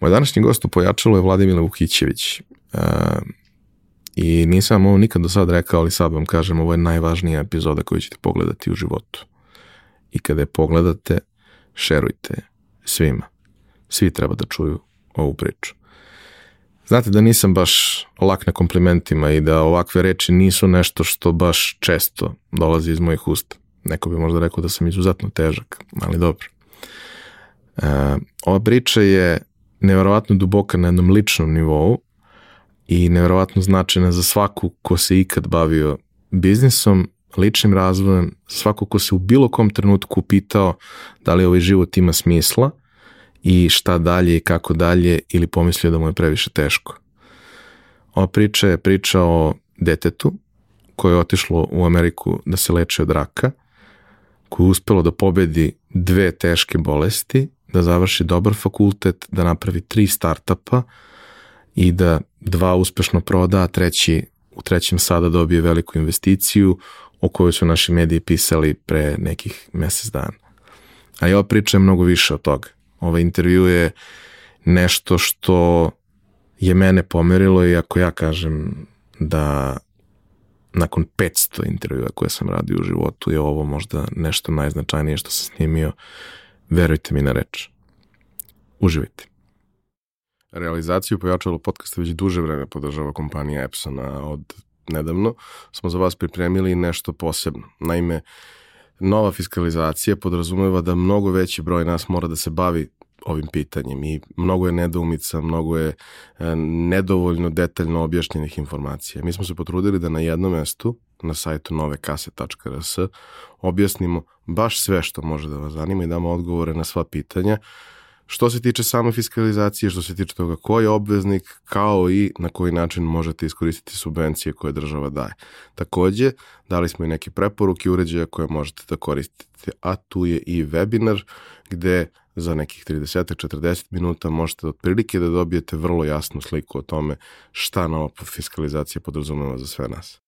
Moj današnji gost u Pojačalu je Vladimir Vukićević. Uh, I nisam ovo nikad do sad rekao, ali sad vam kažem, ovo je najvažnija epizoda koju ćete pogledati u životu. I kada je pogledate, šerujte svima. Svi treba da čuju ovu priču. Znate da nisam baš lak na komplimentima i da ovakve reči nisu nešto što baš često dolazi iz mojih usta. Neko bi možda rekao da sam izuzetno težak, ali dobro. E, ova priča je neverovatno duboka na jednom ličnom nivou i neverovatno značajna za svaku ko se ikad bavio biznisom, ličnim razvojem, svako ko se u bilo kom trenutku pitao da li ovaj život ima smisla i šta dalje i kako dalje ili pomislio da mu je previše teško. Ova priča je priča o detetu koje je otišlo u Ameriku da se leče od raka, koje je uspelo da pobedi dve teške bolesti, da završi dobar fakultet, da napravi tri startapa i da dva uspešno proda, a treći, u trećem sada dobije veliku investiciju o kojoj su naši mediji pisali pre nekih mesec dana. A i ova priča je mnogo više od toga. Ovaj intervju je nešto što je mene pomerilo i ako ja kažem da nakon 500 intervjua koje sam radio u životu je ovo možda nešto najznačajnije što sam snimio, verujte mi na reč. Uživajte. Realizaciju pojačalo podcasta već duže vreme podržava kompanija Epson, a od nedavno smo za vas pripremili nešto posebno. Naime, nova fiskalizacija podrazumeva da mnogo veći broj nas mora da se bavi ovim pitanjem i mnogo je nedoumica, mnogo je e, nedovoljno detaljno objašnjenih informacija. Mi smo se potrudili da na jednom mestu, na sajtu novekase.rs, objasnimo baš sve što može da vas zanima i damo odgovore na sva pitanja, što se tiče same fiskalizacije, što se tiče toga ko je obveznik, kao i na koji način možete iskoristiti subvencije koje država daje. Takođe, dali smo i neke preporuke uređaja koje možete da koristite, a tu je i webinar gde za nekih 30-40 minuta možete otprilike da dobijete vrlo jasnu sliku o tome šta nova fiskalizacija podrazumeva za sve nas.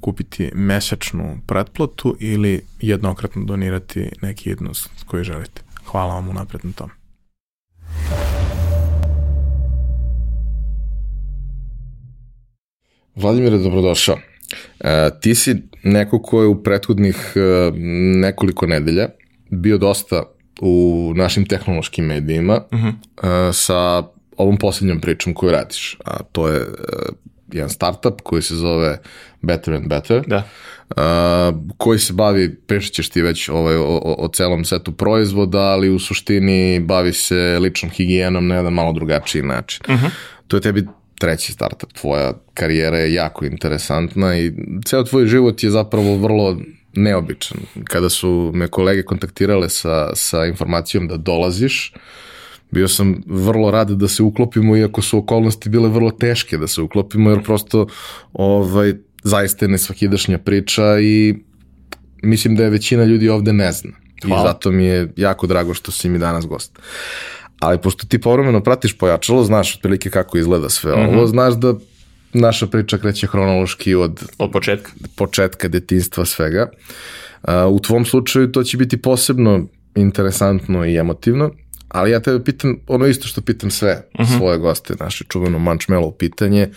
kupiti mesečnu pretplatu ili jednokratno donirati neki iznos koji želite. Hvala vam unapred na tom. Vladimire, dobrodošao. E, ti si neko ko je u prethodnih e, nekoliko nedelja bio dosta u našim tehnološkim medijima uh mhm. -huh. e, sa ovom poslednjom pričom koju radiš, a to je e, jedan startup koji se zove Better and Better, da. Uh, koji se bavi, pričat ćeš ti već ovaj, o, o, o celom setu proizvoda, ali u suštini bavi se ličnom higijenom na jedan malo drugačiji način. Uh mhm. -huh. To je tebi treći startup, tvoja karijera je jako interesantna i ceo tvoj život je zapravo vrlo neobičan. Kada su me kolege kontaktirale sa, sa informacijom da dolaziš, uh, bio sam vrlo rad da se uklopimo, iako su okolnosti bile vrlo teške da se uklopimo, jer prosto ovaj, zaista je nesvakidašnja priča i mislim da je većina ljudi ovde ne zna. Hvala. I zato mi je jako drago što si mi danas gost. Ali pošto ti povremeno pratiš pojačalo, znaš otprilike kako izgleda sve mm -hmm. ovo, znaš da naša priča kreće hronološki od, od početka. početka detinstva svega. Uh, u tvom slučaju to će biti posebno interesantno i emotivno, Ali ja tebe pitam ono isto što pitam sve uh mhm. -huh. svoje goste, naše čuveno Mančmelo pitanje,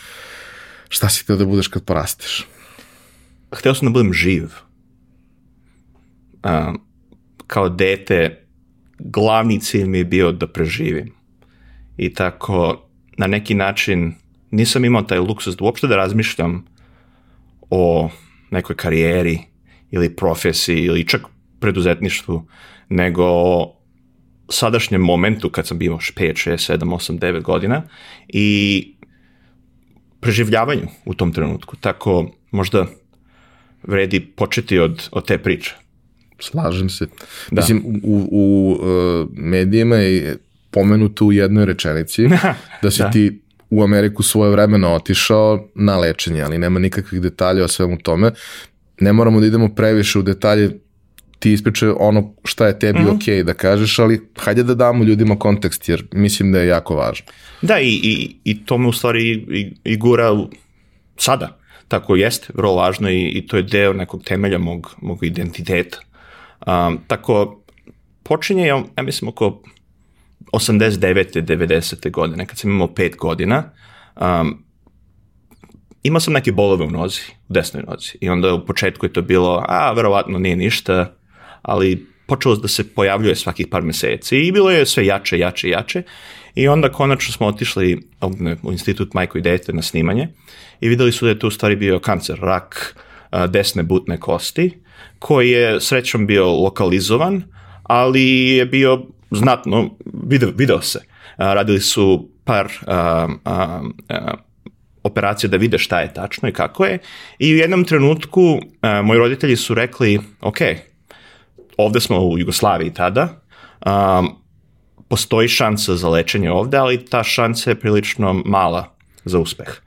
šta si htio da budeš kad porasteš? Hteo sam da budem živ. A, kao dete, glavni cilj mi je bio da preživim. I tako, na neki način, nisam imao taj luksus da uopšte da razmišljam o nekoj karijeri ili profesiji ili čak preduzetništvu, nego sadašnjem momentu kad sam bio 5, 6, 7, 8, 9 godina i preživljavanju u tom trenutku. Tako možda vredi početi od, od te priče. Slažem se. Da. Mislim, u, u, u uh, medijima je pomenuto u jednoj rečenici da si da. ti u Ameriku svoje vremena otišao na lečenje, ali nema nikakvih detalja o svemu tome. Ne moramo da idemo previše u detalje ti ispričaj ono šta je tebi mm -hmm. ok da kažeš, ali hajde da damo ljudima kontekst, jer mislim da je jako važno. Da, i, i, i to me u stvari i, i gura sada. Tako jeste, vrlo važno i, i to je deo nekog temelja mog, mog identiteta. Um, tako, počinje, ja, ja mislim, oko 89. 90. godine, kad sam imao 5 godina, um, imao sam neke bolove u nozi, u desnoj nozi. I onda u početku je to bilo, a, verovatno nije ništa, ali počelo da se pojavljuje svakih par meseci i bilo je sve jače, jače, jače. I onda konačno smo otišli u institut majko i dete na snimanje i videli su da je to u stvari bio kancer, rak desne butne kosti, koji je srećom bio lokalizovan, ali je bio znatno, video, video se. Radili su par a, a, a, operacija da vide šta je tačno i kako je. I u jednom trenutku a, moji roditelji su rekli, ok, ovde smo u Jugoslaviji tada, um, postoji šansa za lečenje ovde, ali ta šansa je prilično mala za uspeh.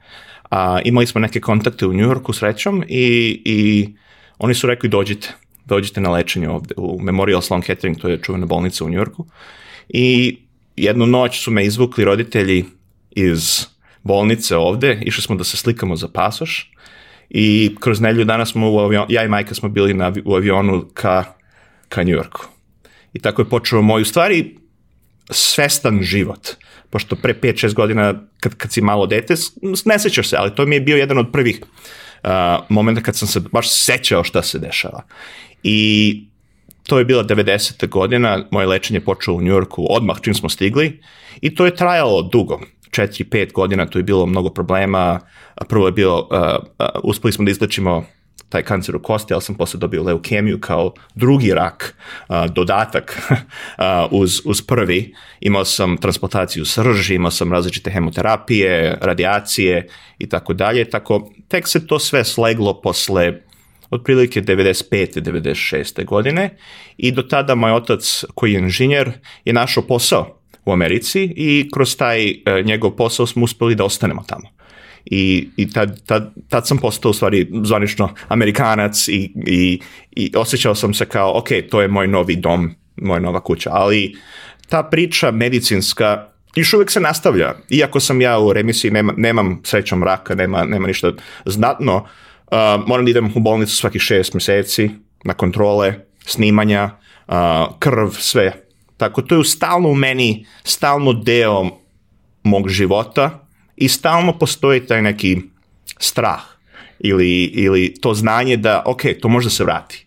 A, imali smo neke kontakte u Njujorku srećom i, i oni su rekli dođite, dođite na lečenje ovde u Memorial Sloan Kettering, to je čuvena bolnica u Njujorku. I jednu noć su me izvukli roditelji iz bolnice ovde, išli smo da se slikamo za pasoš i kroz nelju dana smo u avionu, ja i majka smo bili na, u avionu ka, ka Njujorku. I tako je počeo moj, u stvari, svestan život. Pošto pre 5-6 godina, kad, kad si malo dete, ne sećaš se, ali to mi je bio jedan od prvih uh, momenta kad sam se baš sećao šta se dešava. I to je bila 90. godina, moje lečenje počelo u Njujorku odmah čim smo stigli i to je trajalo dugo. 4-5 godina, tu je bilo mnogo problema. Prvo je bilo, uh, uh, uspeli smo da izlečimo taj kancer u kosti, ali sam posle dobio leukemiju kao drugi rak, uh, dodatak uh, uz, uz prvi. Imao sam transplantaciju srži, imao sam različite hemoterapije, radijacije i tako dalje. Tako, tek se to sve sleglo posle otprilike 95. 96. godine i do tada moj otac koji je inženjer je našao posao u Americi i kroz taj uh, njegov posao smo uspeli da ostanemo tamo i, i tad, tad, tad sam postao u stvari zvanično Amerikanac i, i, i osjećao sam se kao, ok, to je moj novi dom, moja nova kuća, ali ta priča medicinska još uvek se nastavlja, iako sam ja u remisiji, nema, nemam srećom raka, nema, nema ništa znatno, uh, moram da idem u bolnicu svakih šest meseci na kontrole, snimanja, uh, krv, sve. Tako to je stalno u meni, stalno deo mog života i stalno postoji taj neki strah ili, ili to znanje da, ok, to može se vrati.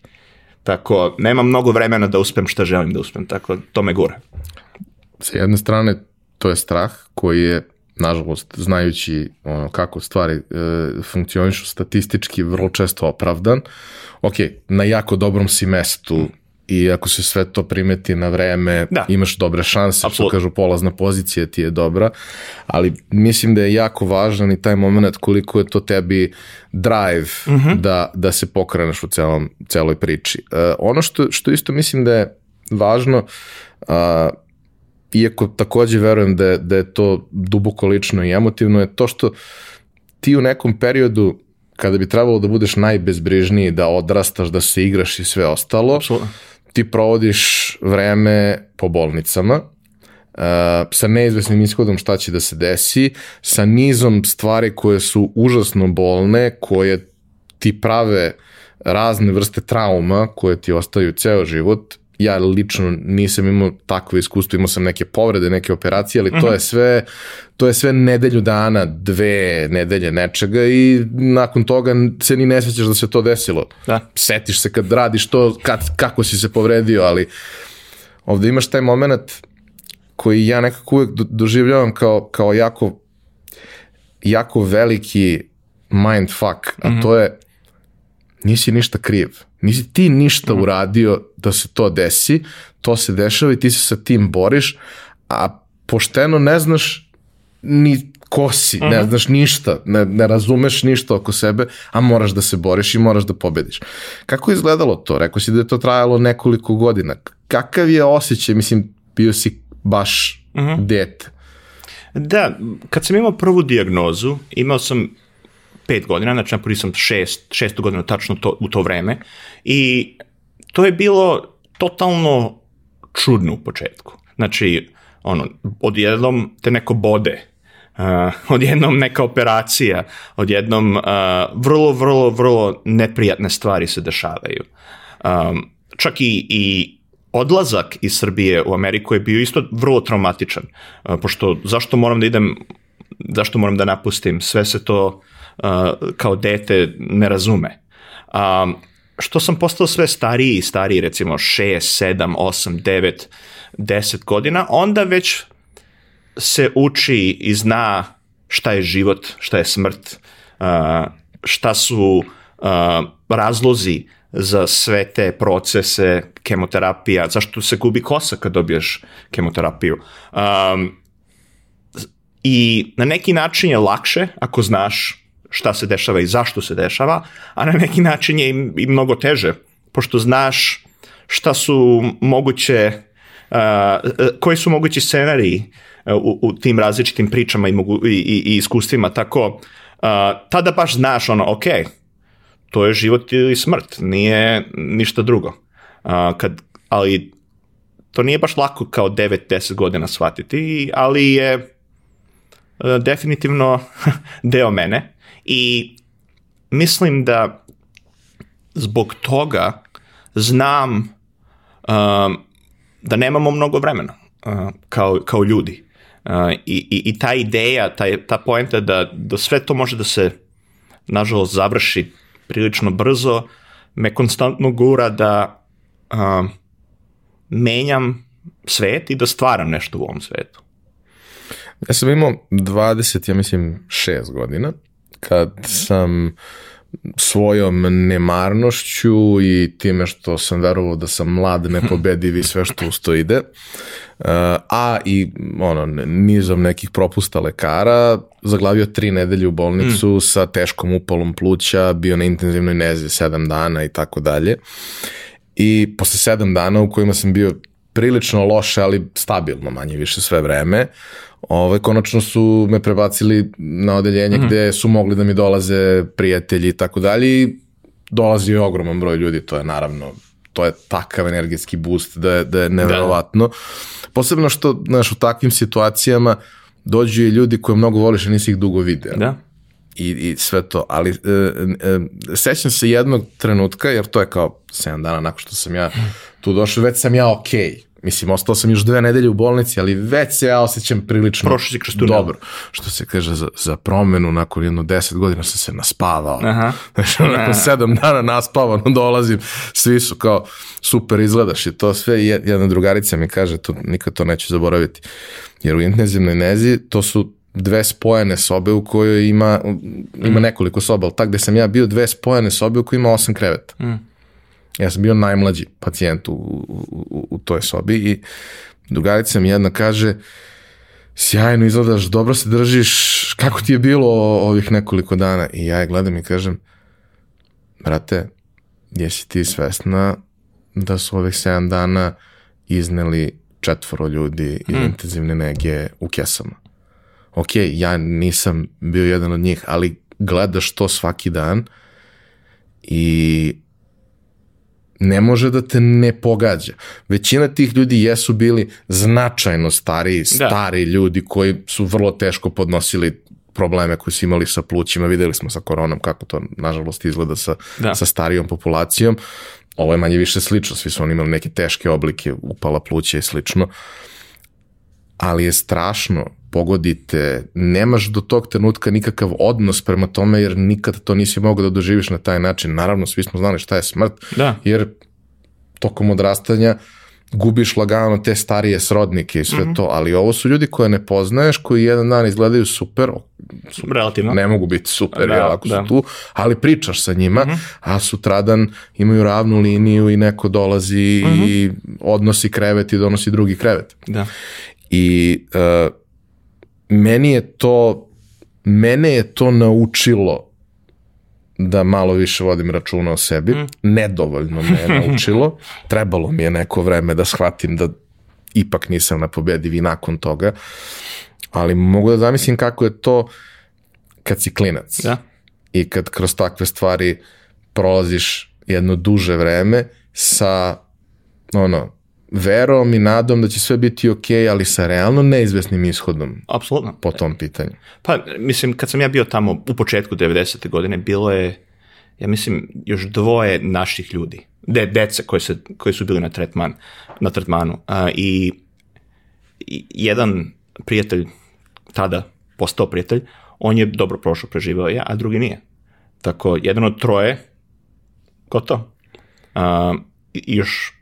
Tako, nema mnogo vremena da uspem šta želim da uspem, tako to me gura. Sa jedne strane, to je strah koji je nažalost, znajući ono, kako stvari e, funkcionišu statistički, vrlo često opravdan. Ok, na jako dobrom si mestu i ako se sve to primeti na vreme, da. imaš dobre šanse, Absolut. što kažu polazna pozicija ti je dobra, ali mislim da je jako važan i taj moment koliko je to tebi drive mhm. -huh. da, da se pokreneš u celom, celoj priči. Uh, ono što, što isto mislim da je važno, uh, iako takođe verujem da je, da je to duboko lično i emotivno, je to što ti u nekom periodu kada bi trebalo da budeš najbezbrižniji, da odrastaš, da se igraš i sve ostalo, Absolutno ti provodiš vreme po bolnicama, uh, sa neizvesnim ishodom šta će da se desi, sa nizom stvari koje su užasno bolne, koje ti prave razne vrste trauma koje ti ostaju ceo život ja lično nisam imao takvo iskustvo, imao sam neke povrede, neke operacije, ali to mhm. je sve to je sve nedelju dana, dve nedelje nečega i nakon toga se ni ne svećaš da se to desilo. Da. Setiš se kad radiš to, kad, kako si se povredio, ali ovde imaš taj moment koji ja nekako uvek doživljavam kao, kao jako jako veliki mind fuck, a mm -hmm. to je nisi ništa kriv. Nisi ti ništa mm. uradio da se to desi, to se dešava i ti se sa tim boriš, a pošteno ne znaš ni ko si, mm -hmm. ne mhm. znaš ništa, ne, ne razumeš ništa oko sebe, a moraš da se boriš i moraš da pobediš. Kako je izgledalo to? Rekao si da je to trajalo nekoliko godina. Kakav je osjećaj, mislim, bio si baš mm -hmm. dete? Da, kad sam imao prvu dijagnozu, imao sam pet godina, znači napunio sam šest, šestu godinu tačno to, u to vreme i to je bilo totalno čudno u početku. Znači, ono, odjednom te neko bode, uh, odjednom neka operacija, odjednom uh, vrlo, vrlo, vrlo neprijatne stvari se dešavaju. Um, čak i, i odlazak iz Srbije u Ameriku je bio isto vrlo traumatičan, uh, pošto zašto moram da idem, zašto moram da napustim, sve se to uh, kao dete ne razume. Um, što sam postao sve stariji i stariji, recimo 6, 7, 8, 9, 10 godina, onda već se uči i zna šta je život, šta je smrt, šta su razlozi za sve te procese kemoterapija, zašto se gubi kosa kad dobiješ kemoterapiju. Um, I na neki način je lakše ako znaš šta se dešava i zašto se dešava, a na neki način je i, i mnogo teže, pošto znaš šta su moguće, uh, koji su mogući scenariji u, u tim različitim pričama i, mogu, i, i, i iskustvima, tako uh, tada baš znaš ono, ok, to je život ili smrt, nije ništa drugo. Uh, kad, ali to nije baš lako kao 9-10 godina shvatiti, ali je uh, definitivno deo mene i mislim da zbog toga znam um, da nemamo mnogo vremena uh, kao, kao ljudi. Uh, i, i, I ta ideja, ta, ta poenta da, da sve to može da se nažalost završi prilično brzo, me konstantno gura da uh, menjam svet i da stvaram nešto u ovom svetu. Ja sam imao 20, ja mislim, 6 godina kad sam svojom nemarnošću i time što sam verovao da sam mlad, nepobediv i sve što usto ide, uh, a i ono, nizom nekih propusta lekara, zaglavio tri nedelje u bolnicu mm. sa teškom upalom pluća, bio na intenzivnoj nezi sedam dana i tako dalje. I posle sedam dana u kojima sam bio prilično loše, ali stabilno manje više sve vreme, Ovaj, konačno su me prebacili na odeljenje mm -hmm. gde su mogli da mi dolaze prijatelji i tako dalje i dolazi ogroman broj ljudi, to je naravno to je takav energetski boost da je, da je neverovatno. Da. Posebno što, znaš, u takvim situacijama dođu i ljudi koje mnogo voliš, a nisi ih dugo video. Da. I, i sve to, ali e, e, sećam se jednog trenutka, jer to je kao 7 dana nakon što sam ja tu došao, već sam ja okej. Okay Mislim, ostao sam još dve nedelje u bolnici, ali već se ja osjećam prilično Prošli si kroz dobro. Što se kaže, za, za promenu, nakon jedno deset godina sam se naspavao. Aha. Znači, nakon sedam dana naspavano dolazim, svi su kao, super izgledaš i to sve. I jedna drugarica mi kaže, to, nikad to neću zaboraviti, jer u intenzivnoj nezi to su dve spojene sobe u kojoj ima, ima mm. nekoliko soba, ali tak gde sam ja bio dve spojene sobe u kojoj ima osam kreveta. Mm. Ja sam bio najmlađi pacijent u, u, u toj sobi i drugarica mi jedna kaže sjajno izgledaš, dobro se držiš, kako ti je bilo ovih nekoliko dana? I ja je gledam i kažem, brate, jesi ti svesna da su ovih 7 dana izneli četvoro ljudi iz mm. intenzivne nege u kesama? Ok, ja nisam bio jedan od njih, ali gledaš to svaki dan i ne može da te ne pogađa. Većina tih ljudi jesu bili značajno stariji, da. stari da. ljudi koji su vrlo teško podnosili probleme koje su imali sa plućima, videli smo sa koronom kako to nažalost izgleda sa, da. sa starijom populacijom. Ovo je manje više slično, svi su oni imali neke teške oblike upala pluća i slično. Ali je strašno pogodite, nemaš do tog trenutka nikakav odnos prema tome jer nikad to nisi mogao da doživiš na taj način. Naravno, svi smo znali šta je smrt, da. jer tokom odrastanja gubiš lagano te starije srodnike i sve mm -hmm. to, ali ovo su ljudi koje ne poznaješ, koji jedan dan izgledaju super, super Relativno. ne mogu biti super, da, jel, ako da. su tu, ali pričaš sa njima, mm -hmm. a sutradan imaju ravnu liniju i neko dolazi mm -hmm. i odnosi krevet i donosi drugi krevet. Da. I uh, meni je to, mene je to naučilo da malo više vodim računa o sebi. Mm. Nedovoljno me je naučilo. Trebalo mi je neko vreme da shvatim da ipak nisam na pobedivi nakon toga. ali mogu da zamislim kako je to kad si klinac Da. i kad kroz takve stvari prolaziš jedno duže vreme sa ono, verom i nadom da će sve biti ok, ali sa realno neizvesnim ishodom Apsolutno. po tom pitanju. Pa, mislim, kad sam ja bio tamo u početku 90. godine, bilo je, ja mislim, još dvoje naših ljudi, de, dece koji, se, koji su bili na, tretman, na tretmanu. A, i, I jedan prijatelj, tada postao prijatelj, on je dobro prošao, preživao je, a drugi nije. Tako, jedan od troje, gotovo. A, I još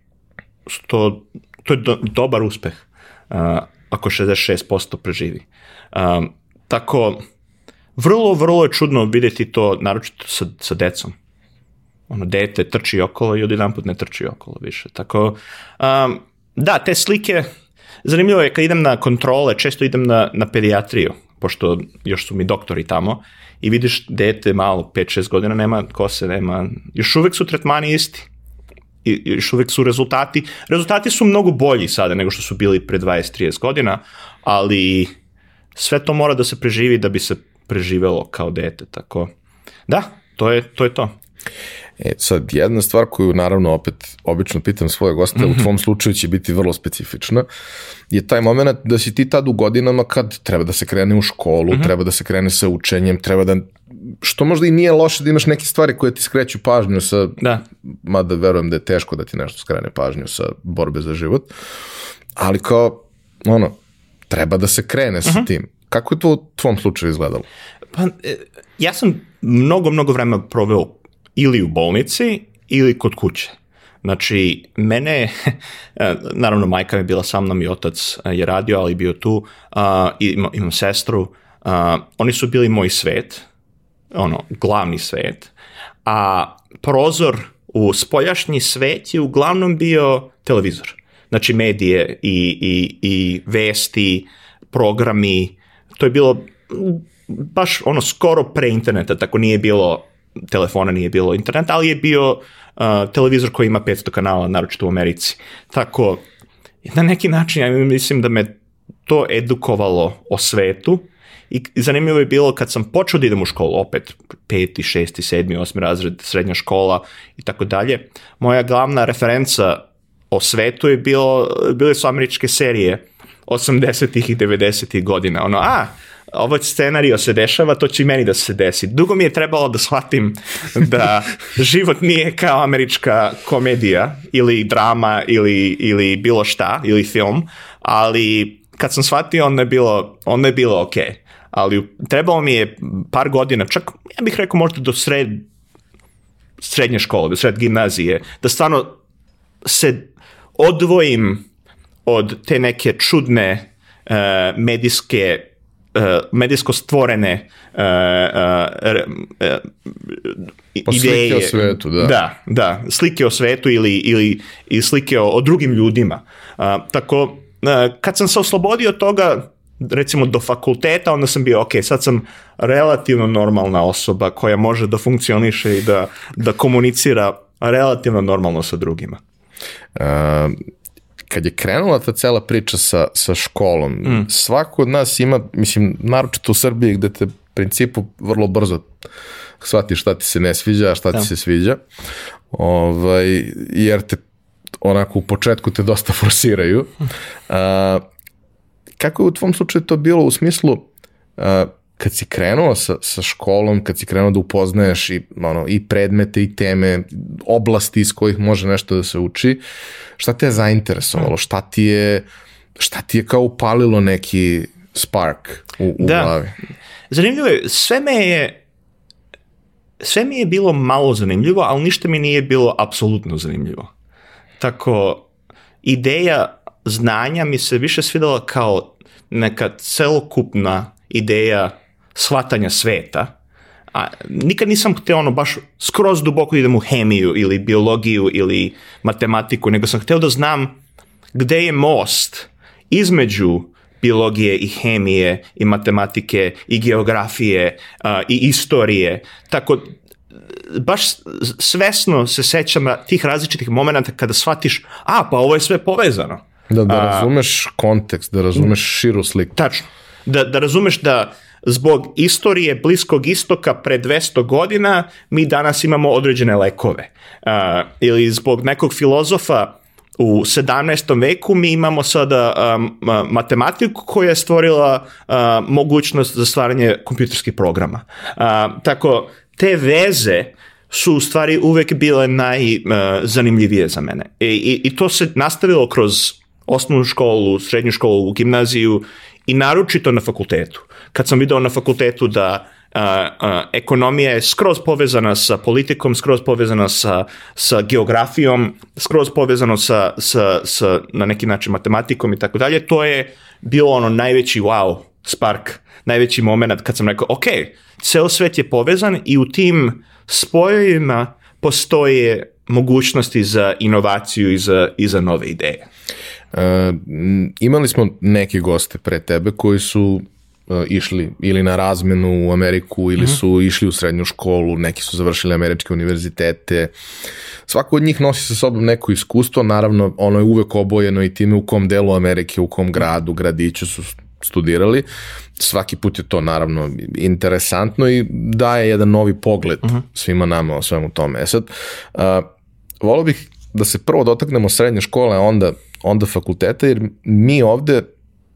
to, to je do, dobar uspeh uh, ako 66% preživi. Um, tako, vrlo, vrlo je čudno vidjeti to, naročito sa, sa decom. Ono, dete trči okolo i odjedan put ne trči okolo više. Tako, um, da, te slike, zanimljivo je kad idem na kontrole, često idem na, na pedijatriju, pošto još su mi doktori tamo, i vidiš dete malo, 5-6 godina, nema kose, nema, još uvek su tretmani isti i još uvek su rezultati. Rezultati su mnogo bolji sada nego što su bili pre 20-30 godina, ali sve to mora da se preživi da bi se preživelo kao dete, tako da, to je to. Je to. E, sad, jedna stvar koju naravno opet obično pitam svoje goste, mm -hmm. u tvom slučaju će biti vrlo specifična, je taj moment da si ti tad u godinama kad treba da se krene u školu, mm -hmm. treba da se krene sa učenjem, treba da, što možda i nije loše da imaš neke stvari koje ti skreću pažnju sa, Da. mada verujem da je teško da ti nešto skrene pažnju sa borbe za život, ali kao, ono, treba da se krene sa tim. Kako je to u tvom slučaju izgledalo? Pa, e, ja sam mnogo, mnogo vremena proveo ili u bolnici ili kod kuće. Znači, mene, naravno majka je bila sa mnom i otac je radio, ali bio tu, imam, imam sestru, oni su bili moj svet, ono, glavni svet, a prozor u spoljašnji svet je uglavnom bio televizor. Znači medije i, i, i vesti, programi, to je bilo baš ono skoro pre interneta, tako nije bilo telefona, nije bilo interneta, ali je bio uh, televizor koji ima 500 kanala, naročito u Americi. Tako, na neki način ja mislim da me to edukovalo o svetu i zanimljivo je bilo kad sam počeo da idem u školu, opet peti, šesti, sedmi, osmi razred, srednja škola i tako dalje, moja glavna referenca o svetu je bilo, bile su američke serije 80-ih i 90-ih godina. Ono, a, ovo scenario se dešava, to će i meni da se desi. Dugo mi je trebalo da shvatim da život nije kao američka komedija ili drama ili, ili bilo šta, ili film, ali kad sam shvatio, onda je bilo, onda je bilo ok. Ali trebalo mi je par godina, čak ja bih rekao možda do sred, srednje škole, do sred gimnazije, da stvarno se odvojim od te neke čudne uh, medijske medijsko stvorene uh, uh, Pa ideje. slike o svetu, da. Da, da, slike o svetu ili, ili, ili slike o, o drugim ljudima. Uh, tako, uh, kad sam se oslobodio od toga, recimo do fakulteta, onda sam bio, ok, sad sam relativno normalna osoba koja može da funkcioniše i da, da komunicira relativno normalno sa drugima. Uh, kad je krenula ta cela priča sa, sa školom, mm. svako od nas ima, mislim, naročito u Srbiji gde te principu vrlo brzo shvatiš šta ti se ne sviđa, a šta ti Da. se sviđa, ovaj, jer te onako u početku te dosta forsiraju. A, kako je u tvom slučaju to bilo u smislu a, kad si krenuo sa, sa školom, kad si krenuo da upoznaješ i, ono, i predmete i teme, oblasti iz kojih može nešto da se uči, šta te je zainteresovalo, šta ti je, šta ti je kao upalilo neki spark u, u Da. glavi? Zanimljivo je, sve me je sve mi je bilo malo zanimljivo, ali ništa mi nije bilo apsolutno zanimljivo. Tako, ideja znanja mi se više svidela kao neka celokupna ideja shvatanja sveta, a nikad nisam hteo ono baš skroz duboko idem u hemiju ili biologiju ili matematiku, nego sam hteo da znam gde je most između biologije i hemije i matematike i geografije a, i istorije. Tako baš svesno se sećam tih različitih momenata kada shvatiš, a pa ovo je sve povezano. Da, da A- razumeš kontekst, da razumeš širu sliku. Tačno. Da, da razumeš da zbog istorije Bliskog istoka pre 200 godina mi danas imamo određene lekove. Uh, ili zbog nekog filozofa u 17. veku mi imamo sada um, matematiku koja je stvorila uh, mogućnost za stvaranje kompjuterskih programa. Uh, tako, te veze su u stvari uvek bile najzanimljivije za mene. I, i, I to se nastavilo kroz osnovnu školu, srednju školu, gimnaziju i naročito na fakultetu. Kad sam video na fakultetu da Uh, uh, ekonomija je skroz povezana sa politikom, skroz povezana sa, sa geografijom, skroz povezano sa, sa, sa na neki način matematikom i tako dalje, to je bilo ono najveći wow, spark, najveći moment kad sam rekao, ok, ceo svet je povezan i u tim spojevima postoje mogućnosti za inovaciju i za, i za nove ideje. Uh, imali smo neke goste pre tebe koji su uh, išli ili na razmenu u Ameriku ili -hmm. su išli u srednju školu, neki su završili američke univerzitete. Svako od njih nosi sa sobom neko iskustvo, naravno ono je uvek obojeno i time u kom delu Amerike, u kom gradu, gradiću su studirali. Svaki put je to naravno interesantno i daje jedan novi pogled uh mhm. -huh. svima nama o svemu tome. E sad, uh, volio bih da se prvo dotaknemo srednje škole, onda, onda fakulteta, jer mi ovde,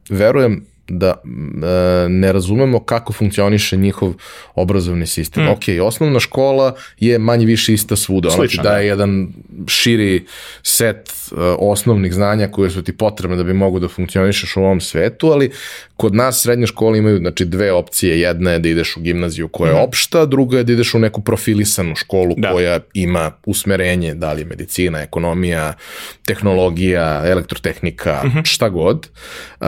verujem, da e, ne razumemo kako funkcioniše njihov obrazovni sistem. Mm. Ok, osnovna škola je manje više ista svuda. Ona ti daje da. jedan širi set e, osnovnih znanja koje su ti potrebne da bi mogu da funkcionišeš u ovom svetu, ali kod nas srednje škole imaju znači, dve opcije. Jedna je da ideš u gimnaziju koja je mm. opšta, druga je da ideš u neku profilisanu školu da. koja ima usmerenje, da li je medicina, ekonomija, tehnologija, elektrotehnika, mm -hmm. šta god. Uh,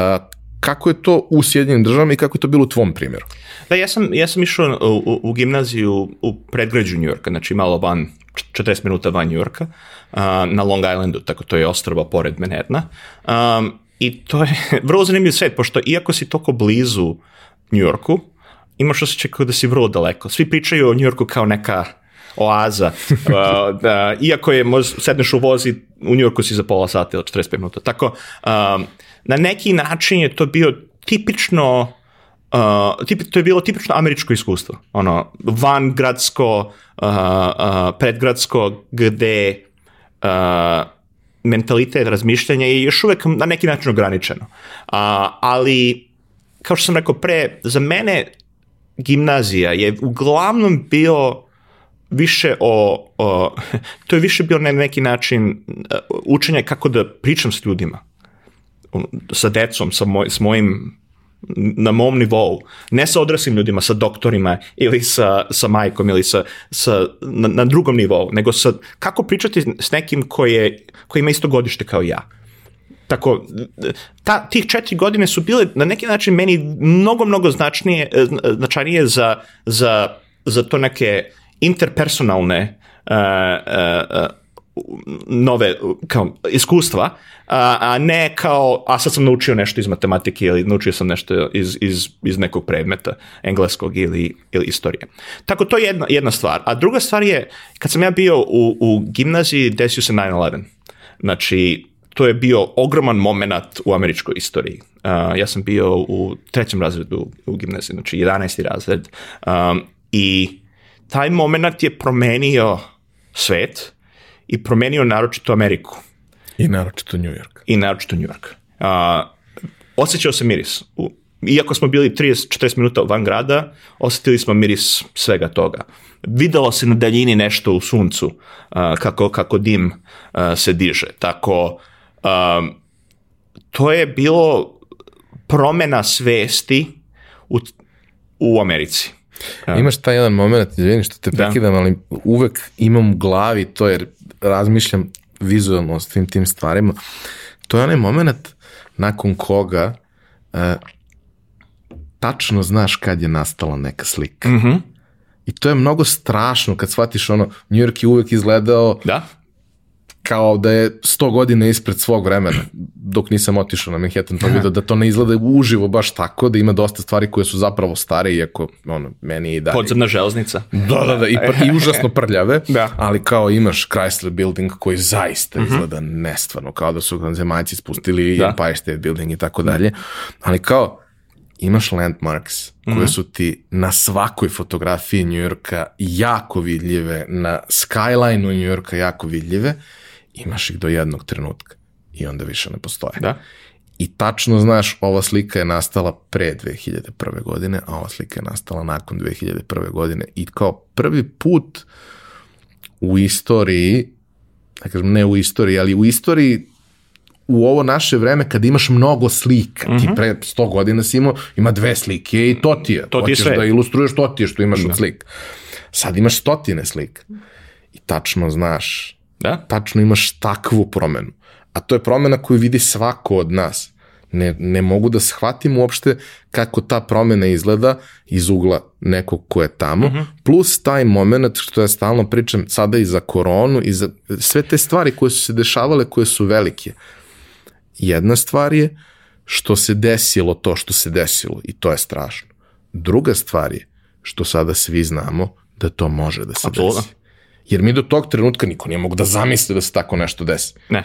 kako je to u Sjedinim državama i kako je to bilo u tvom primjeru? Da, ja sam, ja sam išao u, u, u gimnaziju u predgrađu Njujorka, znači malo van, 40 minuta van Njujorka, uh, na Long Islandu, tako to je ostrava pored Manhattana. Um, I to je vrlo zanimljiv svet, pošto iako si toko blizu Njujorku, imaš osjećaj kao da si vrlo daleko. Svi pričaju o Njujorku kao neka oaza. uh, da, iako je, sedneš u vozi, u Njujorku si za pola sata ili 45 minuta. Tako, um, na neki način je to bio tipično Uh, tip, to je bilo tipično američko iskustvo. Ono, van gradsko, uh, uh, predgradsko, gde uh, mentalitet razmišljanja je još uvek na neki način ograničeno. Uh, ali, kao što sam rekao pre, za mene gimnazija je uglavnom bio više o, o to je više bio na neki način uh, učenje kako da pričam s ljudima sa decom, sa moj, s mojim na mom nivou, ne sa odraslim ljudima, sa doktorima ili sa, sa majkom ili sa, sa, na, na drugom nivou, nego sa, kako pričati s nekim koji, je, koji ima isto godište kao ja. Tako, ta, tih četiri godine su bile na neki način meni mnogo, mnogo značnije, značajnije za, za, za to neke interpersonalne uh, uh, nove kao iskustva, a, a ne kao, a sad sam naučio nešto iz matematike ili naučio sam nešto iz, iz, iz nekog predmeta, engleskog ili, ili istorije. Tako to je jedna, jedna stvar. A druga stvar je, kad sam ja bio u, u gimnaziji, desio se 9-11. Znači, to je bio ogroman moment u američkoj istoriji. Uh, ja sam bio u trećem razredu u gimnaziji, znači 11. razred. Um, I taj moment je promenio svet, i promenio naročito Ameriku. I naročito New York. I naročito New York. Uh, osjećao se miris. U, iako smo bili 30-40 minuta van grada, osetili smo miris svega toga. Videlo se na daljini nešto u suncu, uh, kako, kako dim uh, se diže. Tako, um, to je bilo promena svesti u, u Americi. Ja. Imaš taj jedan moment, izvini što te da. prekidam, da. ali uvek imam u glavi to jer razmišljam vizualno o svim tim stvarima. To je onaj moment nakon koga uh, tačno znaš kad je nastala neka slika. Mm -hmm. I to je mnogo strašno kad shvatiš ono, New York je uvek izgledao da? Kao da je 100 godina ispred svog vremena, dok nisam otišao na Manhattan, to vidio da to ne izgleda uživo baš tako, da ima dosta stvari koje su zapravo stare, iako ono, meni i da... Podzemna železnica. Da, da, da, i, pr, i užasno prljave, da. ali kao imaš Chrysler Building koji zaista mm -hmm. izgleda nestvarno, kao da su zemaljci spustili da. Empire State Building i tako dalje, ali kao imaš landmarks koje Mhm. su ti na svakoj fotografiji Njujorka jako vidljive, na skyline-u Njujorka jako vidljive, imaš ih do jednog trenutka i onda više ne postoje. Da. I tačno znaš, ova slika je nastala pre 2001. godine, a ova slika je nastala nakon 2001. godine. I kao prvi put u istoriji, da kažem ne u istoriji, ali u istoriji u ovo naše vreme kad imaš mnogo slika, ti pre 100 godina si imao, ima dve slike i to ti je. Mhm. To ti je Hoćeš sve. da ilustruješ, to ti je što imaš od slika. Sad imaš stotine slika. I tačno znaš Da? tačno imaš takvu promenu. A to je promena koju vidi svako od nas. Ne, ne mogu da shvatim uopšte kako ta promena izgleda iz ugla nekog ko je tamo, plus taj moment što ja stalno pričam sada i za koronu i za sve te stvari koje su se dešavale, koje su velike. Jedna stvar je što se desilo to što se desilo i to je strašno. Druga stvar je što sada svi znamo da to može da se Apsolutno. desi. Jer mi do tog trenutka niko nije mogu da zamisli da se tako nešto desi. Ne.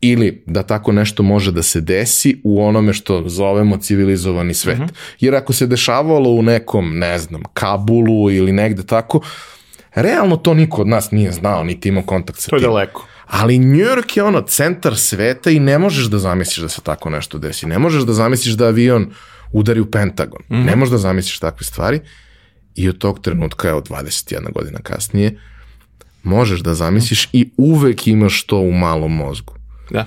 Ili da tako nešto može da se desi u onome što zovemo civilizovani svet. Jer ako se dešavalo u nekom, ne znam, Kabulu ili negde tako, realno to niko od nas nije znao, niti imao kontakt sa To je tim. daleko. Ali New York je ono centar sveta i ne možeš da zamisliš da se tako nešto desi. Ne možeš da zamisliš da avion udari u Pentagon. Ne možeš da zamisliš takve stvari. I od tog trenutka, evo 21 godina kasnije, možeš da zamisliš i uvek imaš to u malom mozgu. Da.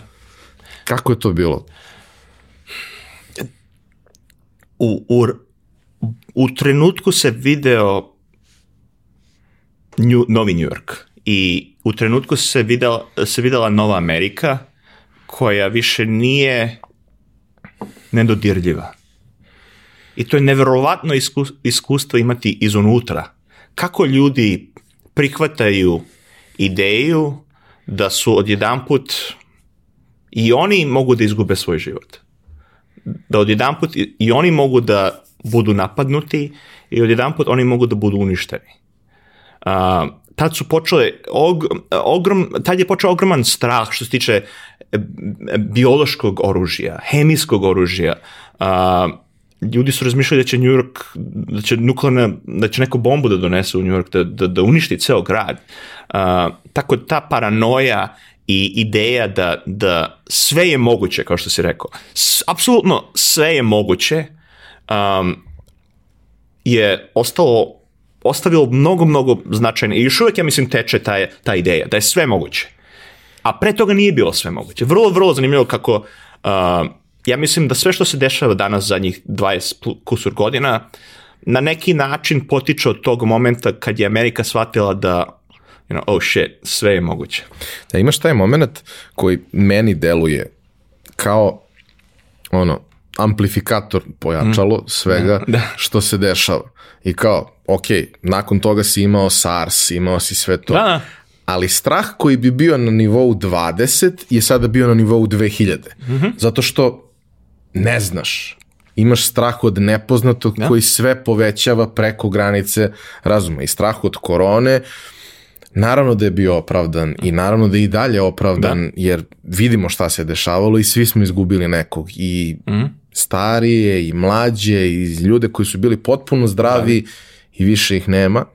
Kako je to bilo? u, u, u trenutku se video New, Novi New York i u trenutku se videla, se videla Nova Amerika koja više nije nedodirljiva. I to je neverovatno isku, iskustvo imati izunutra. Kako ljudi prihvataju ideju da su odjedanput i oni mogu da izgube svoj život da odjedanput i oni mogu da budu napadnuti i odjedanput oni mogu da budu uništeni. A, tad su počele, og, ogrom, tad je počeo ogroman strah što se tiče e, biološkog oružja, hemijskog oružja. A, ljudi su razmišljali da će New York, da će nuklearna, da će neku bombu da donese u New York, da, da, da uništi ceo grad. A, tako ta paranoja i ideja da, da sve je moguće, kao što si rekao, S, apsolutno sve je moguće, um, je ostalo ostavilo mnogo, mnogo značajne i još uvijek, ja mislim, teče ta, ta ideja, da je sve moguće. A pre toga nije bilo sve moguće. Vrlo, vrlo zanimljivo kako, uh, ja mislim da sve što se dešava danas zadnjih 20 pl- kusur godina, na neki način potiče od tog momenta kad je Amerika shvatila da, you know, oh shit, sve je moguće. Da imaš taj moment koji meni deluje kao ono, amplifikator pojačalo svega Da. što se dešava. I kao, ok, nakon toga si imao SARS, imao si sve to. Da, da. Ali strah koji bi bio na nivou 20 je sada bio na nivou 2000. Zato što ne znaš. Imaš strah od nepoznatog koji sve povećava preko granice razuma. I strah od korone, naravno da je bio opravdan i naravno da je i dalje opravdan jer vidimo šta se dešavalo i svi smo izgubili nekog i starije i mlađe i ljude koji su bili potpuno zdravi i više ih nema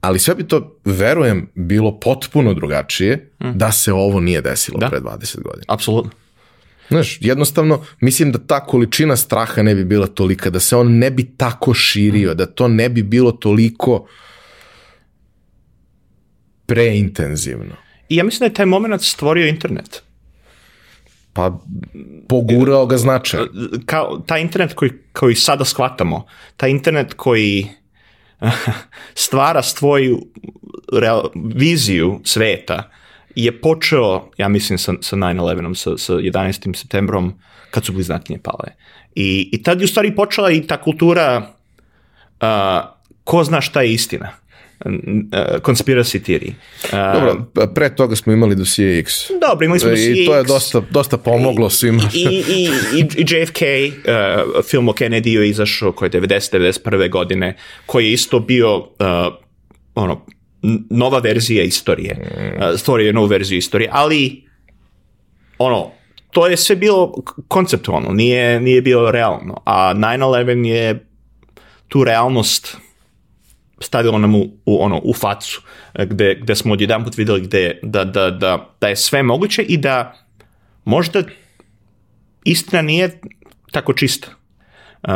ali sve bi to, verujem, bilo potpuno drugačije da se ovo nije desilo Da. pre 20 godina. Apsolutno. Znaš, jednostavno, mislim da ta količina straha ne bi bila tolika, da se on ne bi tako širio, da to ne bi bilo toliko preintenzivno. I ja mislim da je taj moment stvorio internet. Pa pogurao ga značaj. Kao, taj internet koji, koji sada shvatamo, taj internet koji stvara svoju real, viziju sveta je počeo, ja mislim, sa, sa 9-11, sa, sa 11. septembrom, kad su bliznakinje pale. I, I tad je u stvari počela i ta kultura uh, ko zna šta je istina. Conspiracy theory. Dobro, pre toga smo imali dosije X. Dobro, imali smo I to je dosta, dosta pomoglo svima. I, i, i, i JFK, uh, film o Kennedy je izašao koji je 90-91. godine, koji je isto bio uh, ono, nova verzija istorije. Uh, stvorio je novu verziju istorije, ali ono, to je sve bilo konceptualno, nije, nije bilo realno, a 9-11 je tu realnost stavilo nam u, u, ono, u facu, gde, gde smo odjedan put videli gde, da, da, da, da je sve moguće i da možda istina nije tako čista. Uh,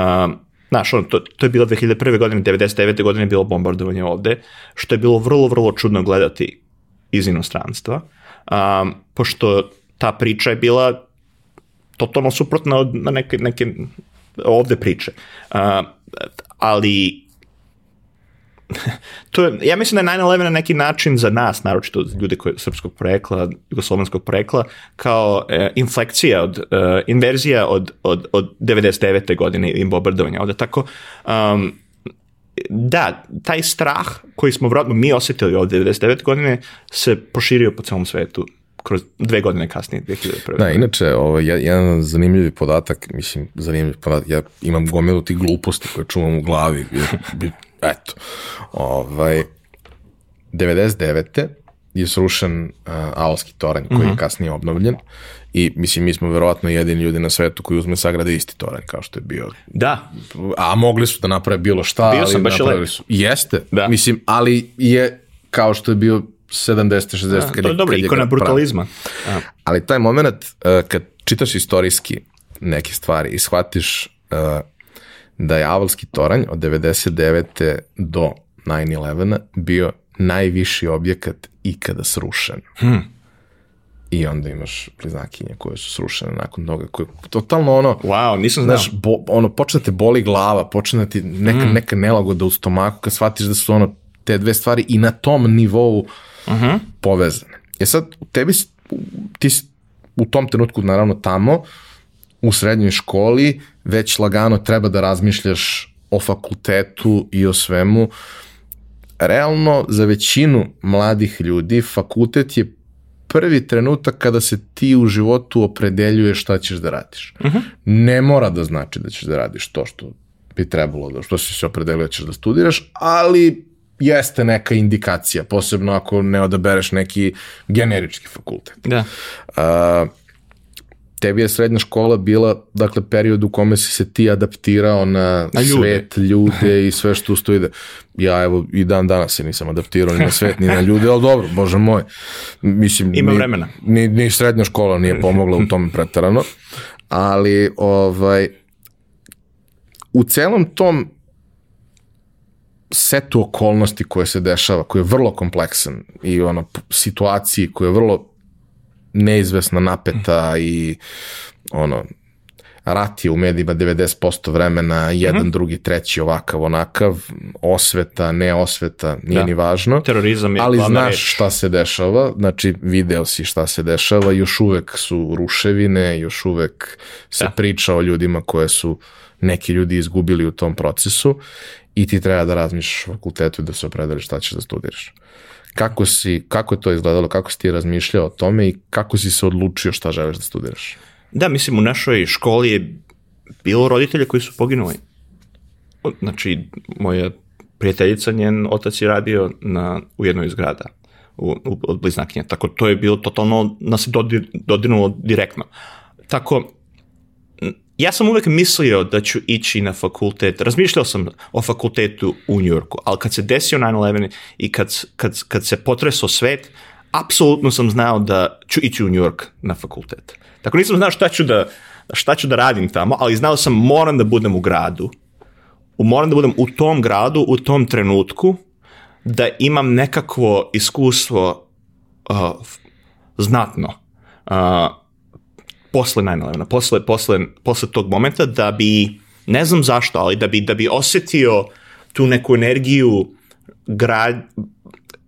Znaš, ono, to, to je bilo 2001. godine, 99. godine je bilo bombardovanje ovde, što je bilo vrlo, vrlo čudno gledati iz inostranstva, um, pošto ta priča je bila totalno suprotna od neke, neke ovde priče. Uh, ali to je, ja mislim da je 9-11 na neki način za nas, naročito ljude koji srpskog porekla, jugoslovenskog porekla, kao e, inflekcija, od, e, inverzija od, od, od 99. godine i bombardovanja. Ovde tako, um, da, taj strah koji smo vratno mi osetili od 99. godine se proširio po celom svetu kroz dve godine kasnije, 2001. Da, inače, ovaj, jedan zanimljivi podatak, mislim, zanimljiv podatak, ja imam gomilu tih gluposti koje čuvam u glavi, eto, ovaj, 99. je srušen uh, Aolski toranj koji uh -huh. je mhm. kasnije obnovljen i mislim mi smo verovatno jedini ljudi na svetu koji uzme sagrade isti toranj kao što je bio. Da. A mogli su da naprave bilo šta, bio sam ali baš napravili su. Jeste, da. mislim, ali je kao što je bio 70. 60. A, to je dobro, ikona brutalizma. A. Ali taj moment uh, kad čitaš istorijski neke stvari i shvatiš uh, da je Avalski toranj od 99. do 9-11 bio najviši objekat ikada srušen. Hmm. I onda imaš priznakinje koje su srušene nakon toga, koje totalno ono... Wow, nisam znao. Znaš, bo, ono, počne te boli glava, počne da ti neka, hmm. neka nelagoda u stomaku kad shvatiš da su ono te dve stvari i na tom nivou uh mhm. -huh. povezane. Je sad, tebi, ti u tom trenutku naravno tamo, u srednjoj školi već lagano treba da razmišljaš o fakultetu i o svemu. Realno, za većinu mladih ljudi, fakultet je prvi trenutak kada se ti u životu opredeljuješ šta ćeš da radiš. Uh mhm. -huh. Ne mora da znači da ćeš da radiš to što bi trebalo, da što si se opredelio da ćeš da studiraš, ali jeste neka indikacija, posebno ako ne odabereš neki generički fakultet. Da. Uh, tebi je srednja škola bila, dakle, period u kome si se ti adaptirao na, na ljude. svet, ljude i sve što usto ide. Ja, evo, i dan danas se nisam adaptirao ni na svet, ni na ljude, ali dobro, bože moj. Mislim, Ima ni, vremena. Ni, ni srednja škola nije pomogla u tome pretarano, ali, ovaj, u celom tom setu okolnosti koje se dešava, koji je vrlo kompleksan i ono, situaciji koja je vrlo neizvesna, napeta i ono, rat je u medijima 90% vremena, jedan, mm -hmm. drugi, treći, ovakav, onakav, osveta, ne osveta, nije da. ni važno. Terorizam je Ali znaš reč. šta se dešava, znači video si šta se dešava, još uvek su ruševine, još uvek se da. priča o ljudima koje su neki ljudi izgubili u tom procesu i ti treba da razmišljaš fakultetu i da se opredeliš šta ćeš da studiraš. Kako, si, kako je to izgledalo, kako si ti razmišljao o tome i kako si se odlučio šta želiš da studiraš? Da, mislim, u našoj školi je bilo roditelja koji su poginuli. Znači, moja prijateljica, njen otac je radio na, u jednoj iz grada u, u, od bliznakinja. Tako to je bilo totalno, nas se dodir, dodirnulo direktno. Tako, ja sam uvek mislio da ću ići na fakultet, razmišljao sam o fakultetu u Njujorku, ali kad se desio 9-11 i kad, kad, kad se potresao svet, apsolutno sam znao da ću ići u Njujork na fakultet. Tako nisam znao šta ću da, šta ću da radim tamo, ali znao sam moram da budem u gradu, moram da budem u tom gradu, u tom trenutku, da imam nekakvo iskustvo uh, znatno. Uh, posle 9-11, posle, posle, posle tog momenta da bi, ne znam zašto, ali da bi, da bi osetio tu neku energiju grad,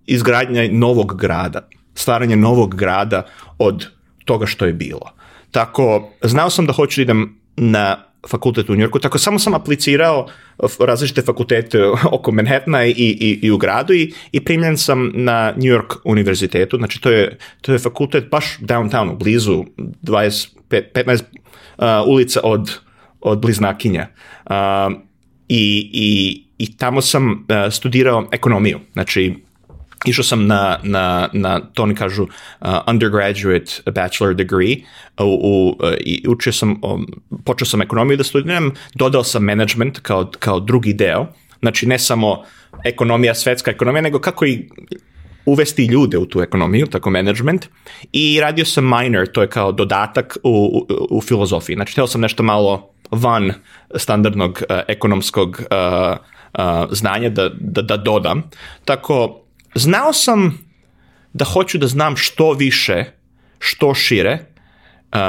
izgradnja novog grada, stvaranje novog grada od toga što je bilo. Tako, znao sam da hoću da idem na fakultet u Njorku, tako samo sam aplicirao različite fakultete oko Manhattana i, i, i u gradu i, i primljen sam na New York univerzitetu, znači to je, to je fakultet baš downtownu, blizu 20, 15 uh, ulica od, od bliznakinja. Uh, i, i, I tamo sam uh, studirao ekonomiju, znači išao sam na, na, na to oni kažu uh, undergraduate bachelor degree u, u, i učio sam, um, počeo sam ekonomiju da studiram, dodao sam management kao, kao drugi deo, znači ne samo ekonomija, svetska ekonomija, nego kako i uvesti ljude u tu ekonomiju, tako management, i radio sam minor, to je kao dodatak u, u, u filozofiji. Znači, htio sam nešto malo van standardnog uh, ekonomskog uh, uh, znanja da, da, da dodam. Tako, znao sam da hoću da znam što više, što šire, uh,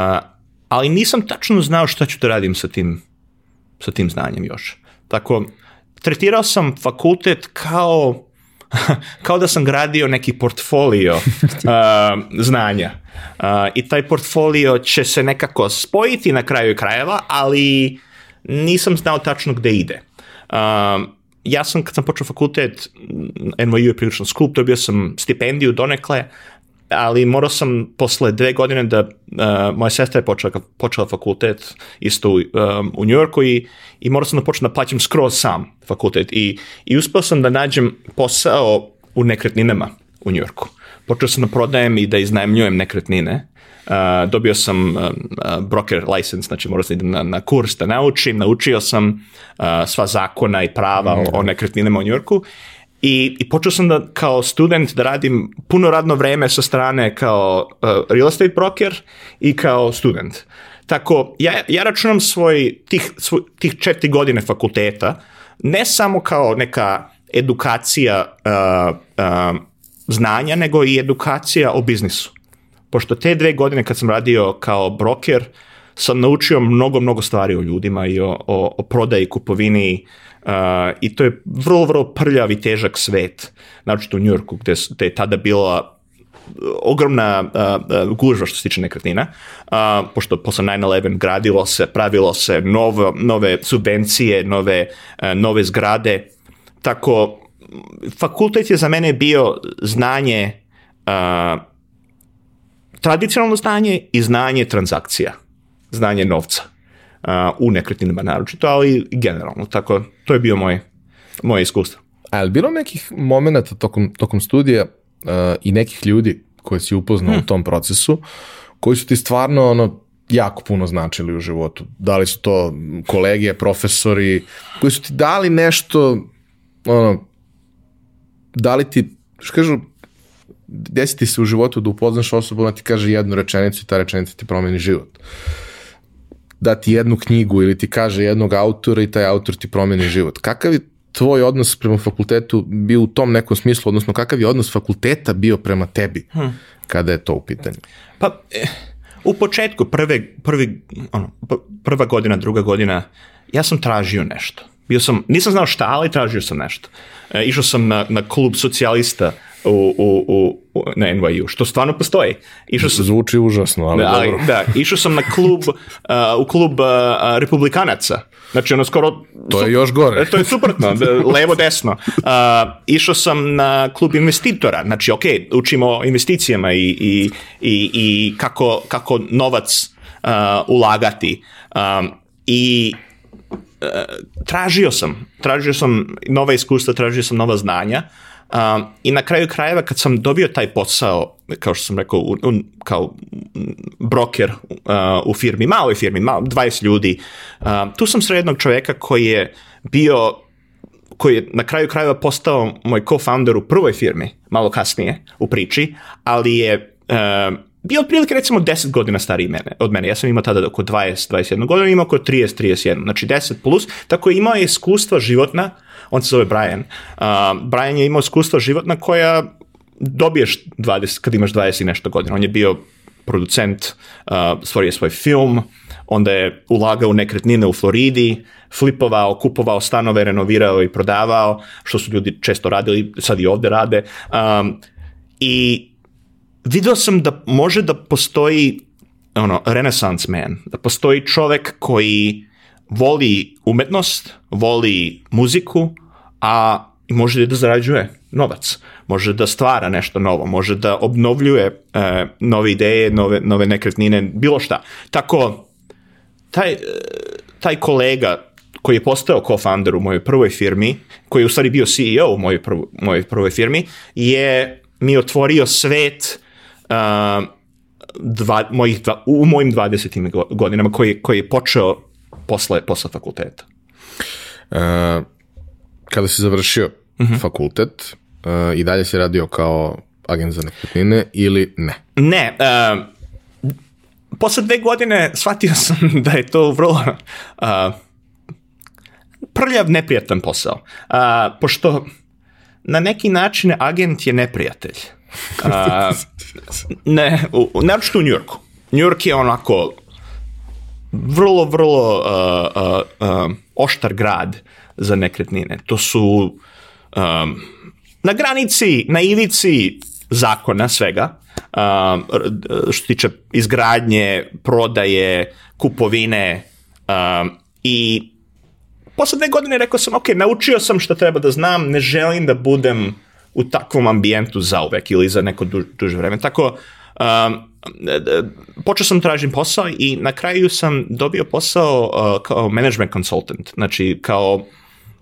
ali nisam tačno znao šta ću da radim sa tim, sa tim znanjem još. Tako, tretirao sam fakultet kao kao da sam gradio neki portfolio uh, znanja. Uh, I taj portfolio će se nekako spojiti na kraju krajeva, ali nisam znao tačno gde ide. Uh, ja sam, kad sam počeo fakultet, NYU je prilično skup, dobio sam stipendiju donekle, ali morao sam posle dve godine da, uh, moja sestra je počela, počela fakultet isto um, u New Yorku i, i morao sam da počnem da plaćam skroz sam fakultet i, i uspeo sam da nađem posao u nekretninama u New Yorku. Počeo sam da prodajem i da iznajemljujem nekretnine. Uh, dobio sam uh, broker license, znači morao sam da idem na, na kurs da naučim, naučio sam uh, sva zakona i prava mm. o, o nekretninama u New Yorku I, I počeo sam da kao student da radim puno radno vreme sa strane kao uh, real estate broker i kao student. Tako, ja, ja računam svoj, tih, svoj, tih četiri godine fakulteta ne samo kao neka edukacija uh, uh, znanja, nego i edukacija o biznisu. Pošto te dve godine kad sam radio kao broker, sam naučio mnogo, mnogo stvari o ljudima i o, o, o prodaji, kupovini, Uh, I to je vrlo, vrlo prljav i težak svet, znači u Njurku, gde, gde je tada bila ogromna uh, uh, gužva što se tiče nekretnina, uh, pošto posle 9-11 gradilo se, pravilo se novo, nove subvencije, nove, uh, nove zgrade, tako fakultet je za mene bio znanje uh, tradicionalno znanje i znanje transakcija, znanje novca u nekretninama naročito, ali generalno, tako, to je bio moj, moje iskustvo. A je bilo nekih momenta tokom, tokom studija uh, i nekih ljudi koje si upoznao hmm. u tom procesu, koji su ti stvarno ono, jako puno značili u životu? Da li su to kolege, profesori, koji su ti dali nešto, ono, da li ti, što kažu, desi ti se u životu da upoznaš osobu, ona ti kaže jednu rečenicu i ta rečenica ti promeni život. Uh, dati jednu knjigu ili ti kaže jednog autora i taj autor ti promeni život. Kakav je tvoj odnos prema fakultetu bio u tom nekom smislu, odnosno kakav je odnos fakulteta bio prema tebi hmm. kada je to u pitanju? Pa, eh, u početku, prve, prvi, ono, prva godina, druga godina, ja sam tražio nešto. Bio sam, nisam znao šta, ali tražio sam nešto. E, išao sam na, na klub socijalista u, u, u, na NYU, što stvarno postoji. Išao sam, Zvuči užasno, ali da, dobro. Da, išao sam na klub, uh, u klub uh, republikanaca. Znači, ono skoro... To je još gore. To je suprotno, da, levo, desno. Uh, išao sam na klub investitora. Znači, ok, učimo o investicijama i, i, i, i kako, kako novac uh, ulagati. Um, I uh, tražio sam, tražio sam nova iskustva, tražio sam nova znanja. Um, I na kraju krajeva kad sam dobio taj posao, kao što sam rekao, un, kao broker uh, u firmi, maloj firmi, malo, 20 ljudi, uh, tu sam sred jednog čoveka koji je bio koji je na kraju krajeva postao moj co-founder u prvoj firmi, malo kasnije u priči, ali je uh, bio otprilike recimo 10 godina stariji mene, od mene. Ja sam imao tada oko 20, 21 godina, imao oko 30, 31, znači 10 plus, tako je imao je iskustva životna, on se zove Brian. Uh, Brian je imao iskustva životna koja dobiješ 20, kad imaš 20 i nešto godina. On je bio producent, uh, stvorio svoj film, onda je ulagao u nekretnine u Floridi, flipovao, kupovao stanove, renovirao i prodavao, što su ljudi često radili, sad i ovde rade. Um, I video sam da može da postoji ono, renaissance man, da postoji čovek koji voli umetnost, voli muziku, a može da zarađuje novac, može da stvara nešto novo, može da obnovljuje e, nove ideje, nove, nove nekretnine, bilo šta. Tako, taj, e, taj kolega koji je postao co-founder u mojoj prvoj firmi, koji je u stvari bio CEO u mojoj, prv, mojoj prvoj firmi, je mi otvorio svet uh, dva, mojih dva, u mojim 20. godinama koji, koji je počeo posle, posle fakulteta. Uh, kada si završio uh -huh. fakultet, uh, i dalje si radio kao agent za nekretnine ili ne? Ne, uh, posle dve godine shvatio sam da je to vrlo uh, prljav, neprijatan posao. Uh, pošto na neki način agent je neprijatelj. Uh, ne, u, naročito u Njurku. Njurk je onako vrlo, vrlo uh, uh, uh, oštar grad za nekretnine. To su um, na granici, na ivici zakona svega, um, što tiče izgradnje, prodaje, kupovine um, i posle dve godine rekao sam, ok, naučio sam što treba da znam, ne želim da budem u takvom ambijentu zauvek ili za neko duž, duže vreme. Tako, um, počeo sam tražim posao i na kraju sam dobio posao uh, kao management consultant, znači kao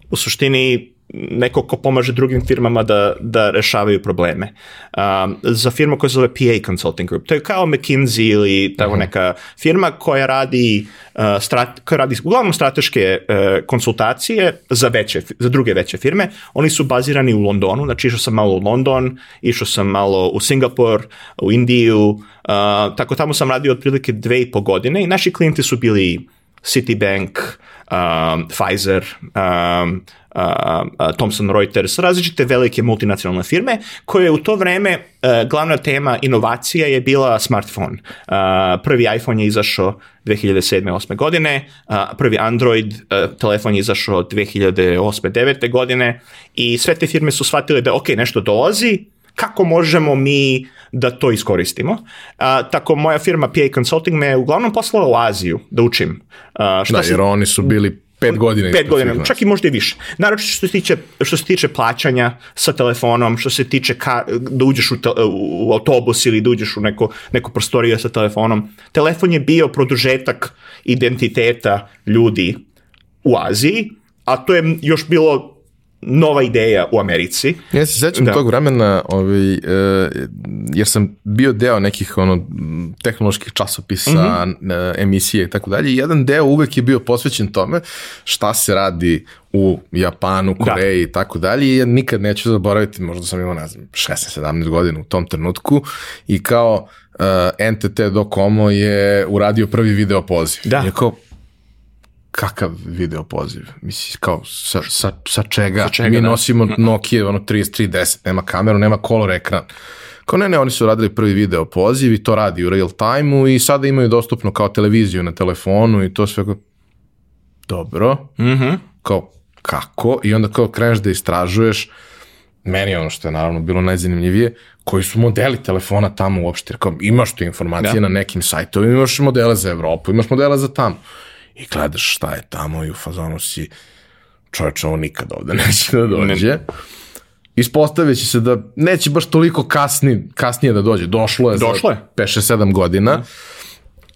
u suštini neko ko pomaže drugim firmama da, da rešavaju probleme. Um, za firmu koja se zove PA Consulting Group. To je kao McKinsey ili tako uh mhm. -huh. neka firma koja radi, uh, strat, koja radi uglavnom strateške uh, konsultacije za, veće, za druge veće firme. Oni su bazirani u Londonu, znači išao sam malo u London, išao sam malo u Singapur, u Indiju, uh, tako tamo sam radio otprilike dve i po godine i naši klijenti su bili Citibank, um, Pfizer, um, uh, Thomson Reuters, različite velike multinacionalne firme, koje u to vreme uh, glavna tema inovacija je bila smartphone. Uh, prvi iPhone je izašao 2007. 8. godine, uh, prvi Android uh, telefon je izašao 2008. 9. godine i sve te firme su shvatile da ok, nešto dolazi, kako možemo mi da to iskoristimo. A, tako moja firma PA Consulting me uglavnom poslala u Aziju da učim. A, šta da, jer oni su bili pet godina. Pet godina, čak i možda i više. Naravno što se tiče, što se tiče plaćanja sa telefonom, što se tiče ka, da uđeš u, te, u autobus ili da uđeš u neko, neko prostoriju sa telefonom. Telefon je bio produžetak identiteta ljudi u Aziji, a to je još bilo nova ideja u Americi. Ja se sećam da. tog vremena, ovaj, uh, jer sam bio deo nekih ono, tehnoloških časopisa, mm -hmm. uh, emisije i tako dalje. Jedan deo uvek je bio posvećen tome šta se radi u Japanu, da. Koreji da. i tako dalje i ja nikad neću zaboraviti, možda sam imao, ne znam, 16-17 godina u tom trenutku i kao uh, NTT Docomo je uradio prvi video poziv. Da. I kao, kakav video poziv? Misli, kao, sa, sa, sa čega? Sa čega Mi da? nosimo Nokia, ono 3310, nema kameru, nema color ekran. Kao ne, ne, oni su radili prvi video poziv i to radi u real time-u i sada imaju dostupno kao televiziju na telefonu i to sve kao, dobro, mm -hmm. kao, kako? I onda kao kreneš da istražuješ, meni ono što je naravno bilo najzanimljivije, koji su modeli telefona tamo uopšte, kao imaš tu informacije ja. Da. na nekim sajtovima, imaš modele za Evropu, imaš modele za tamo i gledaš šta je tamo i u fazonu si čovječ, ovo nikad ovde neće da dođe. Ne. Ispostavit će se da neće baš toliko kasni, kasnije da dođe. Došlo je Došlo za 5-7 godina. Ne.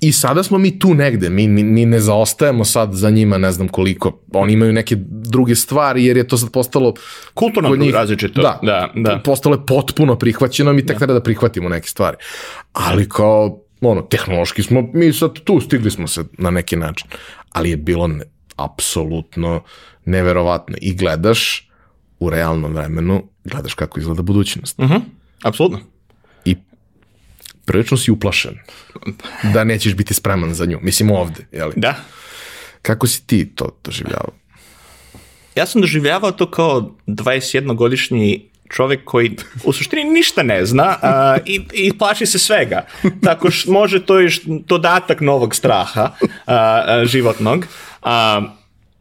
I sada smo mi tu negde, mi, mi, mi ne zaostajemo sad za njima, ne znam koliko, oni imaju neke druge stvari, jer je to sad postalo... Kulturno njih, različito. Da, da, da. Postalo je potpuno prihvaćeno, mi tek da. treba da prihvatimo neke stvari. Ali kao, ono, tehnološki smo, mi sad tu stigli smo se na neki način, ali je bilo ne, apsolutno neverovatno i gledaš u realnom vremenu, gledaš kako izgleda budućnost. Mhm, uh -huh. apsolutno. I prilično si uplašen da nećeš biti spreman za nju, mislim ovde, jeli? Da. Kako si ti to doživljavao? Ja sam doživljavao to kao 21-godišnji čovek koji u suštini ništa ne zna a, i, i plaši se svega. Tako što može to još dodatak novog straha a, a, životnog. A,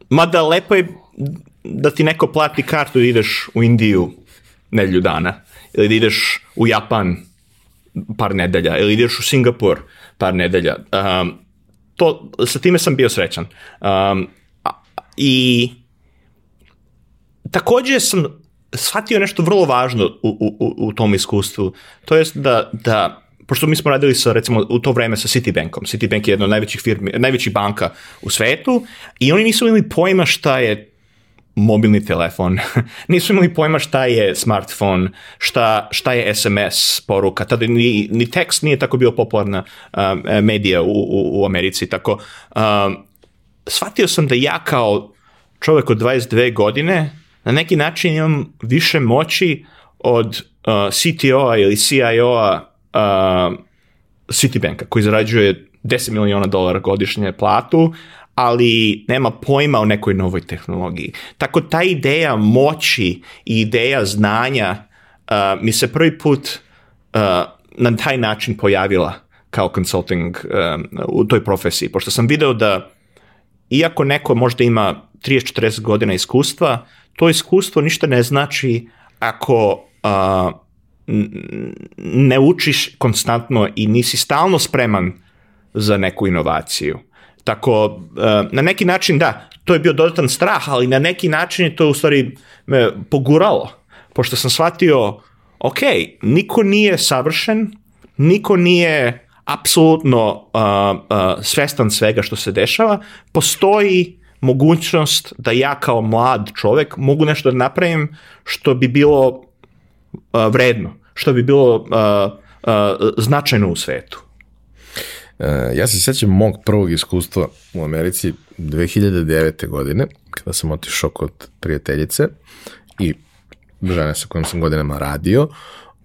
mada lepo je da ti neko plati kartu da ideš u Indiju nedelju dana ili da ideš u Japan par nedelja ili ideš u Singapur par nedelja. Um, to, sa time sam bio srećan. Um, I takođe sam shvatio nešto vrlo važno u, u, u tom iskustvu. To jest da, da pošto mi smo radili sa, recimo, u to vreme sa Citibankom. Citibank je jedna od najvećih firmi, najvećih banka u svetu i oni nisu imali pojma šta je mobilni telefon, nisu imali pojma šta je smartphone, šta, šta je SMS poruka, tada ni, ni tekst nije tako bio popularna um, medija u, u, u Americi, tako um, shvatio sam da ja kao čovjek od 22 godine na neki način imam više moći od uh, CTO-a ili CIO-a uh, Citibanka koji zarađuje 10 miliona dolara godišnje platu, ali nema pojma o nekoj novoj tehnologiji. Tako ta ideja moći i ideja znanja uh, mi se prvi put uh, na taj način pojavila kao consulting um, u toj profesiji, pošto sam video da iako neko možda ima 30-40 godina iskustva, to iskustvo ništa ne znači ako uh, ne učiš konstantno i nisi stalno spreman za neku inovaciju. Tako, na neki način da, to je bio dodatan strah, ali na neki način je to u stvari me poguralo, pošto sam shvatio, ok, niko nije savršen, niko nije apsolutno uh, uh, svestan svega što se dešava, postoji mogućnost da ja kao mlad čovek mogu nešto da napravim što bi bilo uh, vredno, što bi bilo uh, uh, značajno u svetu. E, ja se sećam mog prvog iskustva u Americi 2009. godine, kada sam otišao kod prijateljice i žene sa kojom sam godinama radio,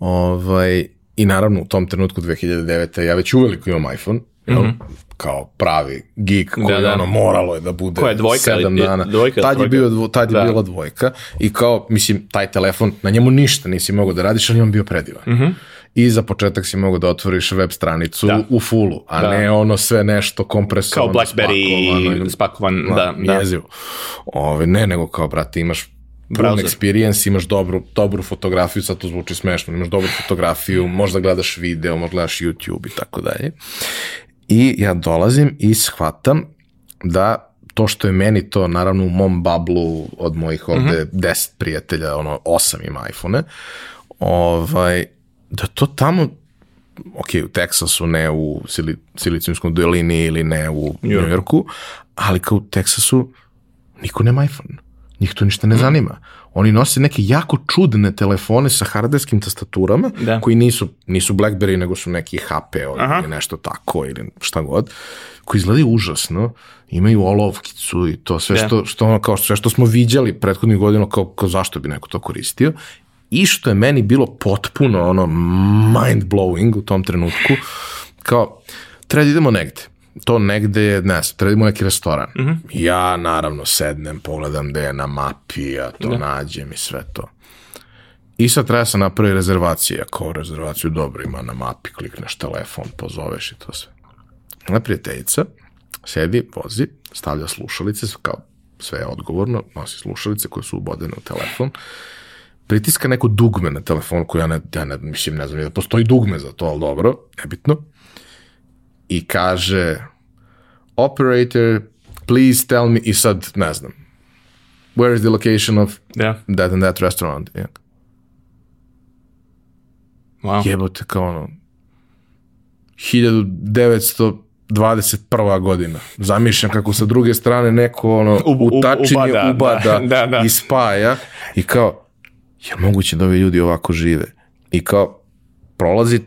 ovaj, i naravno u tom trenutku 2009. ja već uveliko imam iPhone, mm -hmm. Kao pravi geek koji da, da. ono moralo je da bude Koja je dvojka, 7 dana. Dvojka, tad je, bio, tad je da. bila dvojka i kao, mislim, taj telefon, na njemu ništa nisi mogao da radiš, ali on bio predivan. Mm -hmm i za početak si mogao da otvoriš web stranicu da. u fullu, a da. ne ono sve nešto kompresovano, kao BlackBerry spakovan, da, da. Jezivo. Ove, ne, nego kao, brate, imaš browser experience, imaš dobru, dobru fotografiju, sad to zvuči smešno, imaš dobru fotografiju, možda gledaš video, možda gledaš YouTube i tako dalje. I ja dolazim i shvatam da to što je meni to, naravno u mom bablu od mojih ovde mm -hmm. 10 prijatelja, ono, 8 ima iPhone-e, ovaj, da to tamo ok, u Teksasu, ne u Sili, Silicijumskom dolini ili ne u New Yorku, ali kao u Teksasu niko nema iPhone. Njih to ništa ne mm. zanima. Oni nose neke jako čudne telefone sa hardeskim tastaturama, da. koji nisu, nisu Blackberry, nego su neki HP ili nešto tako, ili šta god, koji izgledaju užasno, imaju olovkicu i to sve da. što, što ono, kao sve što smo viđali prethodnih godina, kao, kao zašto bi neko to koristio i što je meni bilo potpuno ono mind blowing u tom trenutku, kao, treba da idemo negde. To negde ne znam, treba da neki restoran. Mm -hmm. Ja, naravno, sednem, pogledam gde je na mapi, ja to da. nađem i sve to. I sad treba se napravi rezervacija, kao rezervaciju dobro ima na mapi, klikneš telefon, pozoveš i to sve. Ona prijateljica sedi, vozi, stavlja slušalice, kao sve je odgovorno, nosi slušalice koje su ubodene u telefon pritiska neko dugme na telefonu koji ja ne, ja ne, mislim, ne znam, da postoji dugme za to, ali dobro, nebitno. I kaže, operator, please tell me, i sad, ne znam, where is the location of yeah. that and that restaurant? Yeah. Wow. Jebote, kao ono, 1921. godina. Zamišljam kako sa druge strane neko ono, u, tačinje ubada, ubada da, da, da. i spaja i kao, je moguće da ovi ljudi ovako žive? I kao, prolazi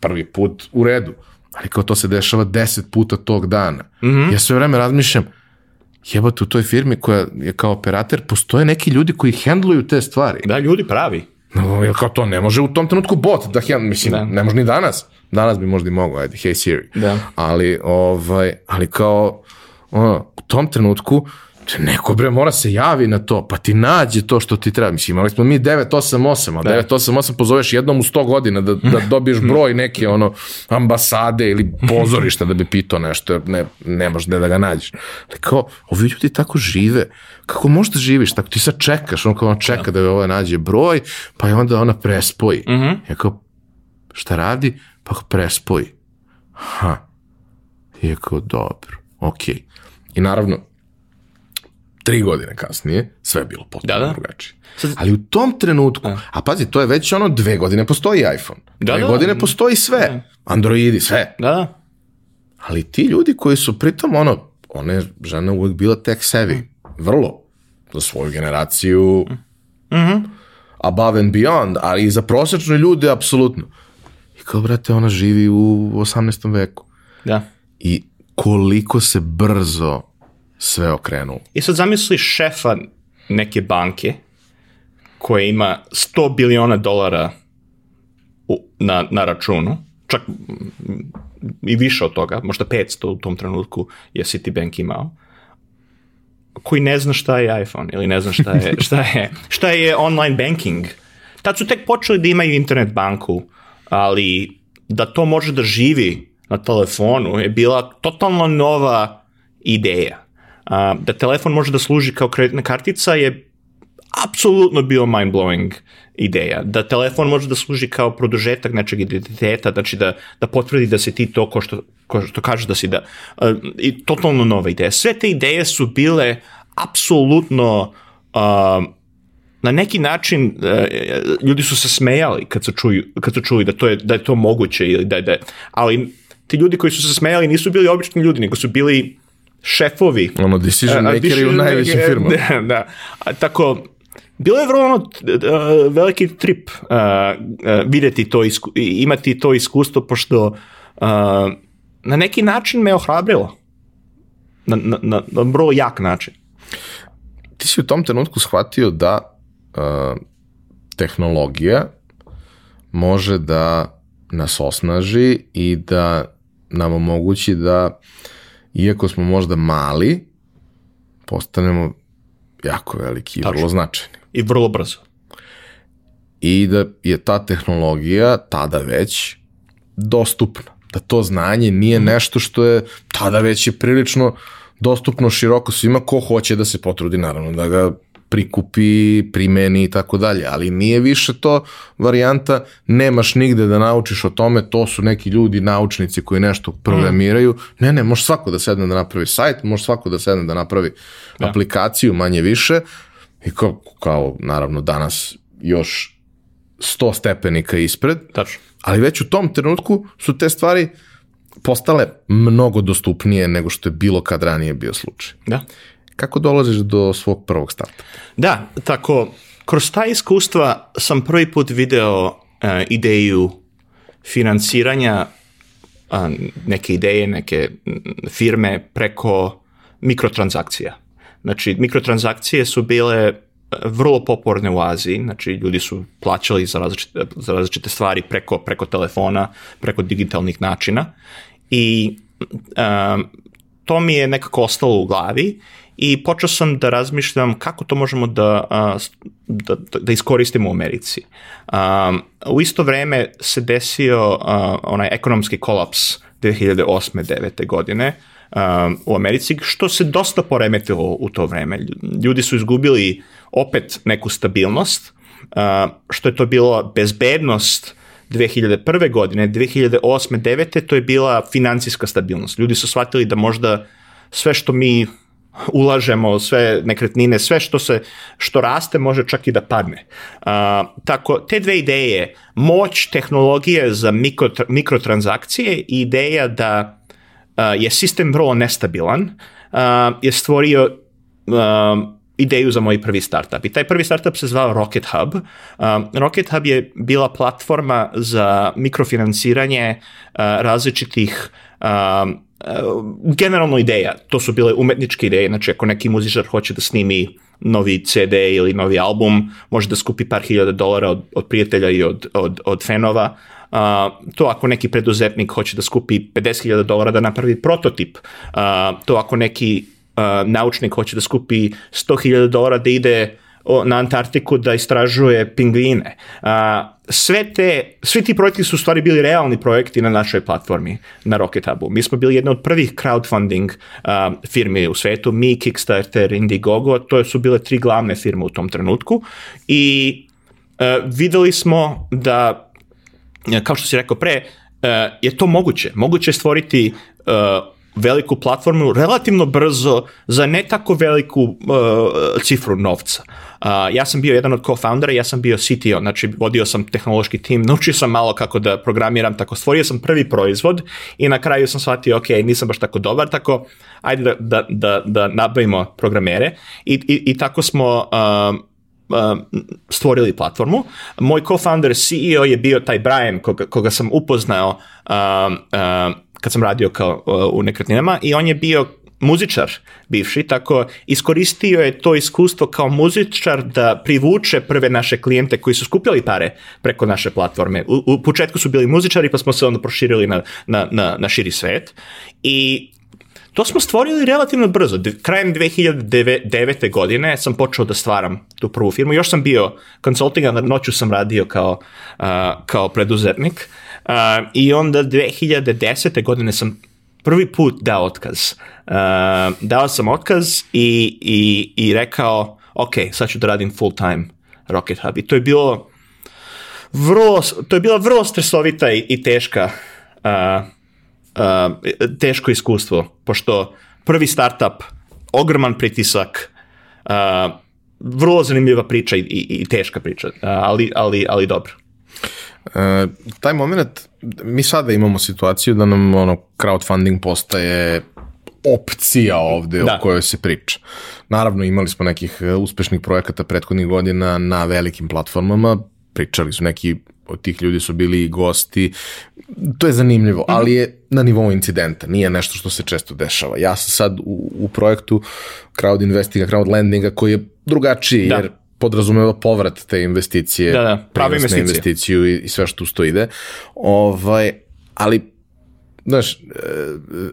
prvi put u redu, ali kao to se dešava deset puta tog dana. Mm -hmm. Ja sve vreme razmišljam, jebate u toj firmi koja je kao operator, postoje neki ljudi koji hendluju te stvari. Da, ljudi pravi. No, kao to ne može u tom trenutku bot da hendluje, mislim, da. ne može ni danas. Danas bi možda i mogao, ajde, hey Siri. Da. Ali, ovaj, ali kao, ono, u tom trenutku neko bre mora se javi na to, pa ti nađe to što ti treba. Mislim, imali smo mi 988, a da. 988 pozoveš jednom u 100 godina da, da dobiješ broj neke ono ambasade ili pozorišta da bi pitao nešto, ne, nemaš gde da ga nađeš. Ali kao, ovi ljudi tako žive. Kako možda živiš? Tako ti sad čekaš, on kao on čeka da, da ovaj nađe broj, pa je onda ona prespoji. Mm -hmm. Ja kao, šta radi? Pa prespoji. Ha. I je kao, dobro, okej. Okay. I naravno, tri godine kasnije, sve je bilo potpuno Da, da. drugačije. Sad- Ali u tom trenutku, a pazi, to je već ono dve godine postoji iPhone. Da, dve da. godine postoji sve. Androidi, sve. Da, da. Ali ti ljudi koji su pritom ono, ona je žena uvek bila tech savvy, vrlo, za svoju generaciju, above and beyond, ali i za prosečne ljude, apsolutno. I kao, brate, ona živi u 18. veku. da. I koliko se brzo sve okrenulo. I sad zamisli šefa neke banke koja ima 100 biliona dolara u, na, na računu, čak i više od toga, možda 500 u tom trenutku je Citibank imao, koji ne zna šta je iPhone ili ne zna šta je, šta je, šta je online banking. Tad su tek počeli da imaju internet banku, ali da to može da živi na telefonu je bila totalno nova ideja. A, da telefon može da služi kao kreditna kartica je apsolutno bio mind-blowing ideja. Da telefon može da služi kao produžetak nečeg identiteta, znači da, da potvrdi da si ti to ko što, ko što kažeš da si da. I totalno nova ideja. Sve te ideje su bile apsolutno uh, na neki način uh, ljudi su se smejali kad su, čuju, kad su čuli da, to je, da je to moguće ili da je, da je, ali ti ljudi koji su se smejali nisu bili obični ljudi, nego su bili šefovi Ono, decision makeri u najvećim firmama. Da, da. A, tako, bilo je vrlo ono, uh, veliki trip uh, uh, videti to, isku, imati to iskustvo, pošto uh, na neki način me ohrabrilo. Na, na, na, na vrlo jak način. Ti si u tom trenutku shvatio da uh, tehnologija može da nas osnaži i da nam omogući da, iako smo možda mali, postanemo jako veliki i Tačno. vrlo značajni. I vrlo brzo. I da je ta tehnologija tada već dostupna. Da to znanje nije nešto što je tada već je prilično dostupno široko svima ko hoće da se potrudi naravno da ga prikupi, primeni i tako dalje, ali nije više to varijanta nemaš nigde da naučiš o tome, to su neki ljudi, naučnici koji nešto programiraju. Ne, ne, može svako da sedne da napravi sajt, može svako da sedne da napravi aplikaciju manje više i kao, kao naravno danas još 100 stepenika ispred, Tačno. ali već u tom trenutku su te stvari postale mnogo dostupnije nego što je bilo kad ranije bio slučaj. Da. Kako dolaziš do svog prvog starta? Da, tako, kroz ta iskustva sam prvi put video uh, ideju financiranja a, neke ideje, neke firme preko mikrotransakcija. Znači, mikrotransakcije su bile e, vrlo popularne u Aziji, znači ljudi su plaćali za različite, za različite stvari preko, preko telefona, preko digitalnih načina i um, to mi je nekako ostalo u glavi i počeo sam da razmišljam kako to možemo da, da, da- iskoristimo u Americi. Um, u isto vreme se desio a, onaj ekonomski kolaps 2008. 9. godine um, u Americi, što se dosta poremetilo u to vreme. Lju- Ljudi su izgubili opet neku stabilnost, uh, što je to bilo bezbednost 2001. godine, 2008. 9. to je bila financijska stabilnost. Ljudi su shvatili da možda sve što mi ulažemo, sve nekretnine, sve što se što raste može čak i da padne. A, tako, te dve ideje, moć tehnologije za mikro, mikrotransakcije i ideja da a, je sistem vrlo nestabilan, a, je stvorio a, ideju za moj prvi startup. I taj prvi startup se zvao Rocket Hub. Um, Rocket Hub je bila platforma za mikrofinansiranje uh, različitih um, uh, generalno ideja. To su bile umetničke ideje, znači ako neki muzičar hoće da snimi novi CD ili novi album, može da skupi par hiljada dolara od, od prijatelja i od, od, od fanova. Uh, to ako neki preduzetnik hoće da skupi 50.000 dolara da napravi prototip, uh, to ako neki uh, naučnik hoće da skupi 100.000 dolara da ide na Antarktiku da istražuje pingvine. Uh, sve te, svi ti projekti su u stvari bili realni projekti na našoj platformi, na Rocket Hubu. Mi smo bili jedna od prvih crowdfunding uh, firmi u svetu, mi, Kickstarter, Indiegogo, to su bile tri glavne firme u tom trenutku i uh, videli smo da kao što si rekao pre, uh, je to moguće. Moguće stvoriti uh, veliku platformu relativno brzo za ne tako veliku uh, cifru novca. Uh, ja sam bio jedan od co-foundera, ja sam bio CTO, znači vodio sam tehnološki tim, naučio sam malo kako da programiram, tako stvorio sam prvi proizvod i na kraju sam shvatio, ok, nisam baš tako dobar, tako ajde da, da, da, da nabavimo programere i, i, i tako smo uh, stvorili platformu. Moj co-founder CEO je bio taj Brian koga, koga sam upoznao uh, uh, kad sam radio kao uh, u nekretninama i on je bio muzičar bivši, tako iskoristio je to iskustvo kao muzičar da privuče prve naše klijente koji su skupljali pare preko naše platforme. U, u početku su bili muzičari pa smo se onda proširili na, na, na, na širi svet i to smo stvorili relativno brzo. Krajem 2009. godine sam počeo da stvaram tu prvu firmu. Još sam bio consulting, a noću sam radio kao, uh, kao preduzetnik. Uh, I onda 2010. godine sam prvi put dao otkaz. Uh, dao sam otkaz i, i, i rekao, ok, sad ću da radim full time Rocket Hub. I to je bilo vrlo, to je bila vrlo stresovita i, i teška uh, uh, teško iskustvo, pošto prvi startup, ogroman pritisak, uh, vrlo zanimljiva priča i, i, i teška priča, uh, ali, ali, ali dobro. E, taj moment, mi sada imamo situaciju da nam ono, crowdfunding postaje opcija ovde da. o kojoj se priča. Naravno, imali smo nekih e, uspešnih projekata prethodnih godina na velikim platformama, pričali su neki od tih ljudi su bili i gosti. To je zanimljivo, -hmm. ali je na nivou incidenta, nije nešto što se često dešava. Ja sam sad u, u projektu crowd investinga, crowd lendinga koji je drugačiji, da. jer podrazumeva povrat te investicije, da, da, prave investicije. investiciju i, i sve što uz to ide. Ovaj, ali znaš, e,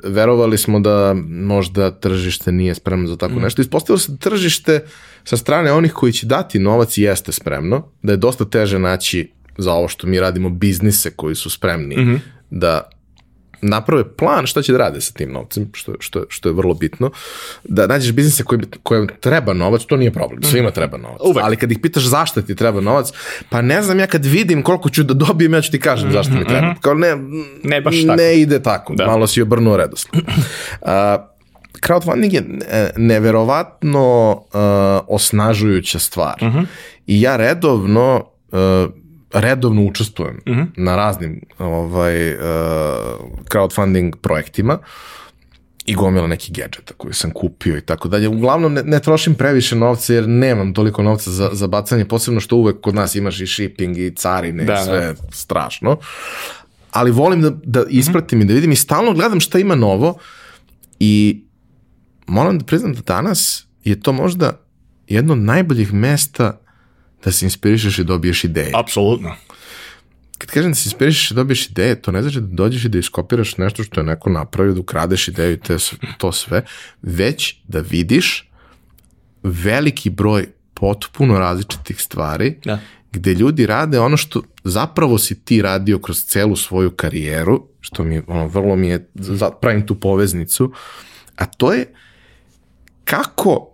verovali smo da možda tržište nije spremno za tako mm. nešto. Ispostavilo se da tržište sa strane onih koji će dati novac jeste spremno, da je dosta teže naći za ovo što mi radimo biznise koji su spremni mm -hmm. da naprave plan šta će da rade sa tim novcem, što, što, što je vrlo bitno. Da nađeš biznise koji, kojem treba novac, to nije problem, svima mhm. treba novac. Uvek. Ali kad ih pitaš zašto ti treba novac, pa ne znam ja kad vidim koliko ću da dobijem, ja ću ti kažem mm -hmm. zašto mi treba. Mhm. Kao ne, ne, baš tako. ne ide tako, da. malo si obrnuo redosled. Uh, crowdfunding je neverovatno uh, osnažujuća stvar. Uh mhm. -huh. I ja redovno uh, redovno učestvujem mhm. -huh. na raznim ovaj, uh, crowdfunding projektima i gomila nekih gadgeta koje sam kupio i tako dalje. Uglavnom ne, ne trošim previše novca jer nemam toliko novca za, za bacanje, posebno što uvek kod nas imaš i shipping i carine da, i sve da. strašno. Ali volim da, da mhm. ispratim uh -huh. i da vidim i stalno gledam šta ima novo i moram da priznam da danas je to možda jedno od najboljih mesta da se inspirišeš i dobiješ ideje. Apsolutno. Kad kažem da se inspirišeš i dobiješ ideje, to ne znači da dođeš i da iskopiraš nešto što je neko napravio, da ukradeš ideju i te, to sve, već da vidiš veliki broj potpuno različitih stvari da. gde ljudi rade ono što zapravo si ti radio kroz celu svoju karijeru, što mi ono, vrlo mi je, pravim tu poveznicu, a to je kako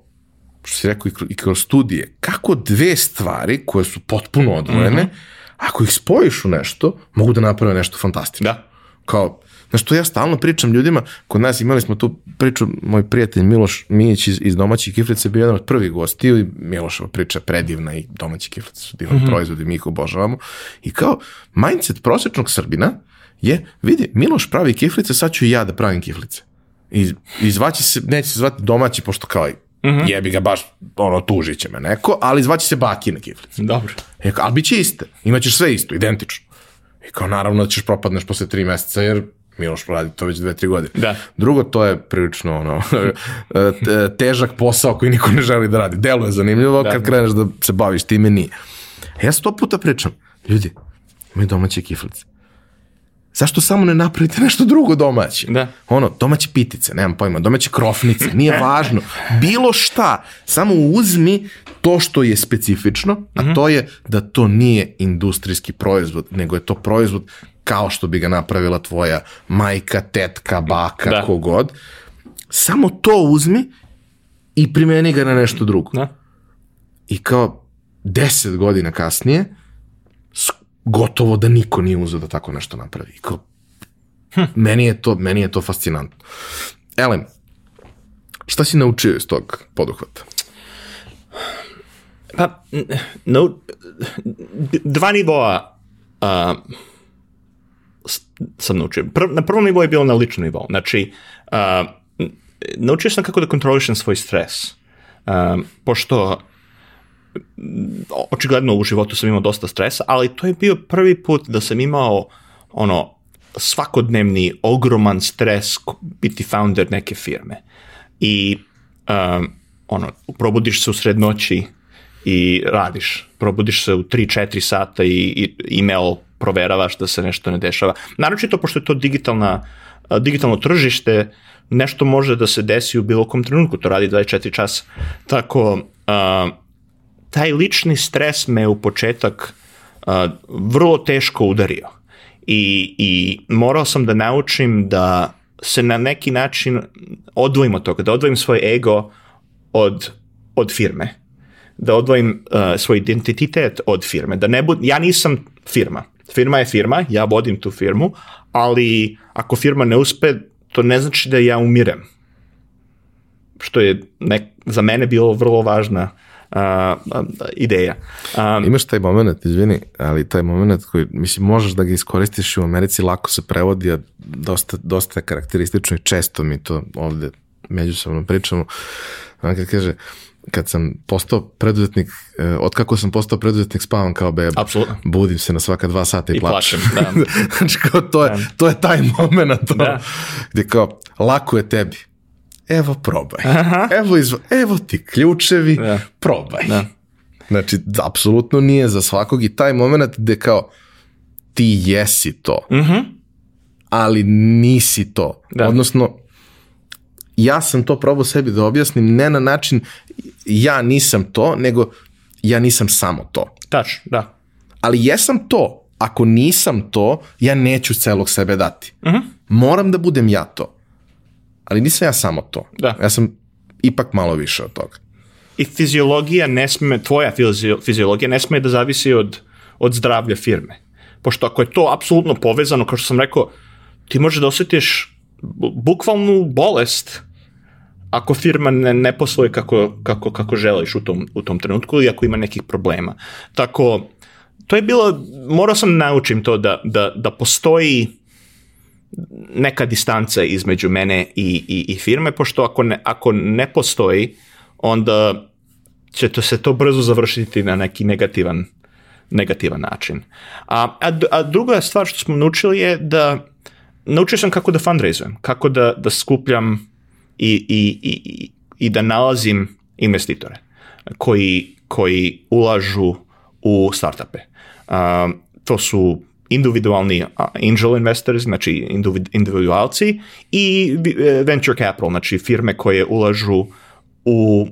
što si rekao i kroz studije, kako dve stvari koje su potpuno odvojene, mm -hmm. ako ih spojiš u nešto, mogu da naprave nešto fantastično. Da. Kao, Znaš, to ja stalno pričam ljudima, kod nas imali smo tu priču, moj prijatelj Miloš Mijić iz, iz domaćih kiflice bio jedan od prvih gostiju i Milošova priča predivna i domaći kiflice su divni mm -hmm. proizvodi, mi ih obožavamo. I kao, mindset prosječnog Srbina je, vidi, Miloš pravi kiflice, sad ću i ja da pravim kiflice. I, i zvaći se, neće se zvati domaći, pošto kao Mm -hmm. Jebi ga baš, ono, tužit će me neko, ali zvaće se bakine kiflice. Dobro. E, ali bit će iste. Imaćeš sve isto, identično. I kao, naravno da ćeš propadneš posle tri meseca, jer Miloš radi to već dve, tri godine. Da. Drugo, to je prilično ono, težak posao koji niko ne želi da radi. Delo je zanimljivo, da. kad kreneš da se baviš time, nije. Ja sto puta pričam, ljudi, imaju domaće kiflice zašto samo ne napravite nešto drugo domaće? Da. Ono, domaće pitice, nemam pojma, domaće krofnice, nije važno. Bilo šta, samo uzmi to što je specifično, a mhm. to je da to nije industrijski proizvod, nego je to proizvod kao što bi ga napravila tvoja majka, tetka, baka, da. kogod. Samo to uzmi i primeni ga na nešto drugo. Da. I kao deset godina kasnije, gotovo da niko nije uzeo da tako nešto napravi. Kao, hm. meni, je to, meni je to fascinantno. Elem, šta si naučio iz tog poduhvata? Pa, no, dva nivoa s- sam naučio. Prv, na prvom nivou je bilo na ličnom nivou. Znači, n- naučio sam kako da kontrolišem svoj stres. A, pošto očigledno u životu sam imao dosta stresa, ali to je bio prvi put da sam imao ono svakodnevni ogroman stres biti founder neke firme. I um, ono, probudiš se u sred noći i radiš. Probudiš se u 3-4 sata i, i email proveravaš da se nešto ne dešava. Naročito pošto je to digitalna, digitalno tržište, nešto može da se desi u bilo kom trenutku, to radi 24 časa. Tako, a, taj lični stres me u početak a, vrlo teško udario. I, I morao sam da naučim da se na neki način odvojim od toga, da odvojim svoj ego od, od firme, da odvojim uh, svoj identitet od firme, da ne bud, ja nisam firma, firma je firma, ja vodim tu firmu, ali ako firma ne uspe, to ne znači da ja umirem, što je nek, za mene bilo vrlo važna uh, uh, ideja. Um, Imaš taj moment, izvini, ali taj moment koji, mislim, možeš da ga iskoristiš u Americi, lako se prevodi, a dosta, dosta je karakteristično i često mi to ovde međusobno pričamo. On kad kaže, kad sam postao preduzetnik, eh, od kako sam postao preduzetnik, spavam kao beba. Apsolutno. Budim se na svaka dva sata i, I plačem. plačem, da. znači, kao, to, je, to je taj moment, to, Da. gdje kao, lako je tebi. Evo, probaj. Evo, izva, evo ti ključevi, Da. probaj. Da. Znači, apsolutno nije za svakog i taj moment gde kao ti jesi to, ali nisi to. Da. Odnosno, ja sam to probao sebi da objasnim ne na način ja nisam to, nego ja nisam samo to. Tač, da. Ali jesam to. Ako nisam to, ja neću celog sebe dati. Moram da budem ja to. Ali nisam ja samo to. Da. Ja sam ipak malo više od toga. I fiziologija ne sme, tvoja fizio- fiziologija ne sme da zavisi od, od zdravlja firme. Pošto ako je to apsolutno povezano, kao što sam rekao, ti možeš da osjetiš bu- bukvalnu bolest ako firma ne, ne posluje kako, kako, kako želiš u tom, u tom trenutku ili ako ima nekih problema. Tako, to je bilo, morao sam naučim to da, da, da postoji neka distanca između mene i, i, i firme, pošto ako ne, ako ne postoji, onda će to se to brzo završiti na neki negativan, negativan način. A, a, a druga stvar što smo naučili je da naučio sam kako da fundraisujem, kako da, da skupljam i, i, i- i da nalazim investitore koji, koji ulažu u startupe. A, to su individualni angel investors, znači individ- individualci i vi- e, venture capital, znači firme koje ulažu u